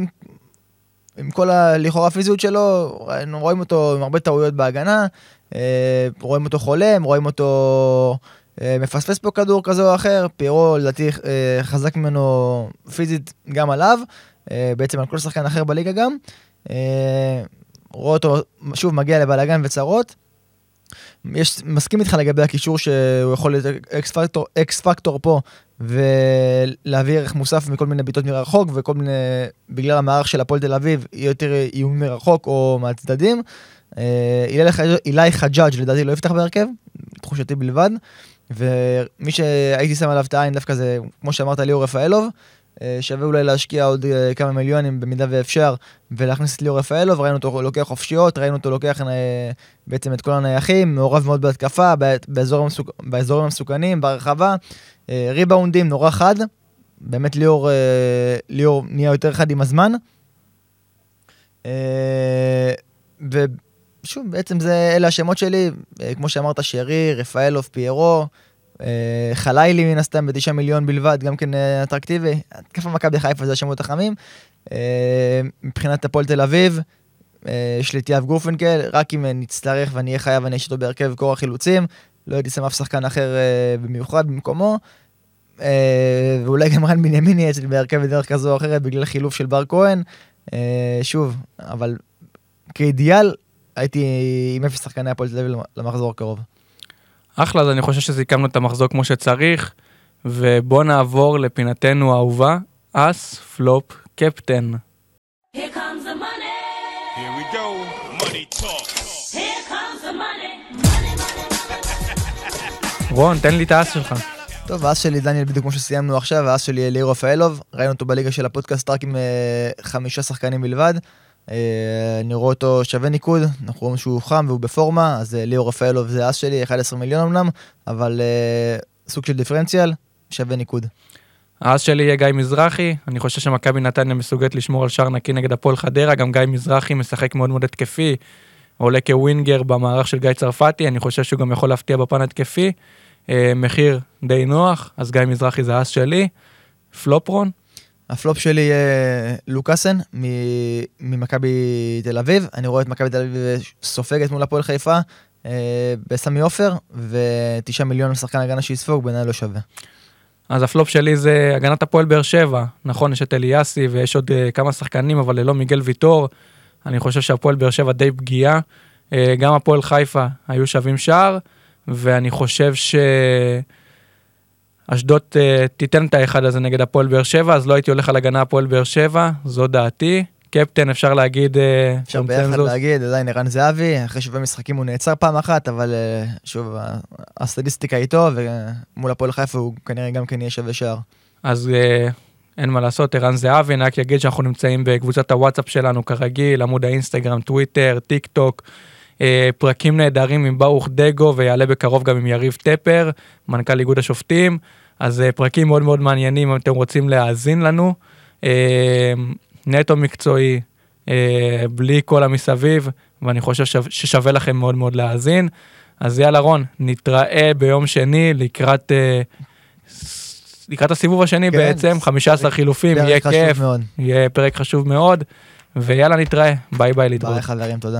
עם, כל הלכאורה הפיזיות שלו, רואים אותו עם הרבה טעויות בהגנה, אה, רואים אותו חולם, רואים אותו אה, מפספס פה כדור כזה או אחר, פיירו לדעתי חזק ממנו פיזית גם עליו, בעצם על כל שחקן אחר בליגה גם. רואה אותו שוב מגיע לבלאגן וצרות. יש, מסכים איתך לגבי הקישור שהוא יכול להיות X factor, X factor פה ולהביא ערך מוסף מכל מיני בעיטות מרחוק וכל מיני, בגלל המערך של הפועל תל אביב, יותר איום מרחוק או מהצדדים. אה, אילי חג'אג' לדעתי לא יפתח בהרכב, תחושתי בלבד. ומי שהייתי שם עליו את העין דווקא זה, כמו שאמרת, ליאור רפאלוב. אה, שווה אולי להשקיע עוד אה, כמה מיליונים במידה ואפשר ולהכניס את ליאור רפאלוב, ראינו אותו לוקח חופשיות, ראינו אותו לוקח בעצם את כל הנייחים, מעורב מאוד בהתקפה, באזורים, המסוכ... באזורים המסוכנים, ברחבה, אה, ריבאונדים נורא חד, באמת ליאור, אה, ליאור נהיה יותר חד עם הזמן. אה, ושוב, בעצם זה, אלה השמות שלי, כמו שאמרת, שרי, רפאלוב, פיירו, חלילי מן הסתם בתשעה מיליון בלבד, גם כן אטרקטיבי. התקפה מכבי חיפה זה השמות החמים. מבחינת הפועל תל אביב, יש לי את יאב גורפנקל, רק אם נצטרך ואני אהיה חייב, אני אותו בהרכב כוח חילוצים. לא הייתי שם אף שחקן אחר במיוחד במקומו. ואולי גם רן בנימין יהיה אצלי בהרכב בדרך כזו או אחרת בגלל חילוף של בר כהן. שוב, אבל כאידיאל הייתי עם אפס שחקני הפועל תל אביב למחזור הקרוב. אחלה, אז אני חושב שסיכמנו את המחזור כמו שצריך, ובוא נעבור לפינתנו האהובה, אס פלופ קפטן. רון, תן לי את האס שלך. טוב, האס שלי דניאל בדיוק כמו שסיימנו עכשיו, האס שלי אליר רפאלוב, ראינו אותו בליגה של הפודקאסט רק עם אה, חמישה שחקנים בלבד. אני רואה אותו שווה ניקוד, אנחנו רואים שהוא חם והוא בפורמה, אז אה, ליאור רפאלוב זה האס שלי, 11 מיליון אמנם, אבל אה, סוג של דיפרנציאל, שווה ניקוד. אז שלי יהיה גיא מזרחי, אני חושב שמכבי נתניה מסוגלת לשמור על שער נקי נגד הפועל חדרה, גם גיא מזרחי משחק מאוד מאוד התקפי, עולה כ winger במערך של גיא צרפתי, אני חושב שהוא גם יכול להפתיע בפן התקפי. אה, מחיר די נוח, אז גיא מזרחי זה האס שלי. פלופרון, הפלופ שלי יהיה לוקאסן ממכבי תל אביב, אני רואה את מכבי תל אביב סופגת מול הפועל חיפה אה, בסמי עופר, ותשעה מיליון לשחקן הגנה שיספוג, בעיניי לא שווה. אז הפלופ שלי זה הגנת הפועל באר שבע. נכון, יש את אליאסי ויש עוד uh, כמה שחקנים, אבל ללא מיגל ויטור. אני חושב שהפועל באר שבע די פגיעה. Uh, גם הפועל חיפה היו שווים שער, ואני חושב שאשדוד uh, תיתן את האחד הזה נגד הפועל באר שבע, אז לא הייתי הולך על הגנה הפועל באר שבע, זו דעתי. קפטן אפשר להגיד uh, אפשר ביחד קונצנזוס. להגיד, עדיין ערן זהבי, אחרי שבעה משחקים הוא נעצר פעם אחת, אבל אה, שוב, הסטטיסטיקה איתו, ומול הפועל חיפה הוא כנראה גם כן יהיה שווה שער. אז אין מה לעשות, ערן זהבי, אני רק אגיד שאנחנו נמצאים בקבוצת הוואטסאפ שלנו כרגיל, עמוד האינסטגרם, טוויטר, טיק טוק, פרקים נהדרים עם ברוך דגו ויעלה בקרוב גם עם יריב טפר, מנכ"ל איגוד השופטים, אז uh, פרקים מאוד מאוד מעניינים אם אתם רוצים להאזין לנו. Uh, נטו מקצועי, uh, בלי כל המסביב, ואני חושב שו- ששווה לכם מאוד מאוד להאזין. אז יאללה רון, נתראה ביום שני לקראת... לקראת הסיבוב השני כן, בעצם, 15 חילופים, יהיה כיף, מאוד. יהיה פרק חשוב מאוד, ויאללה נתראה, ביי ביי להתראות. ביי חברים, תודה.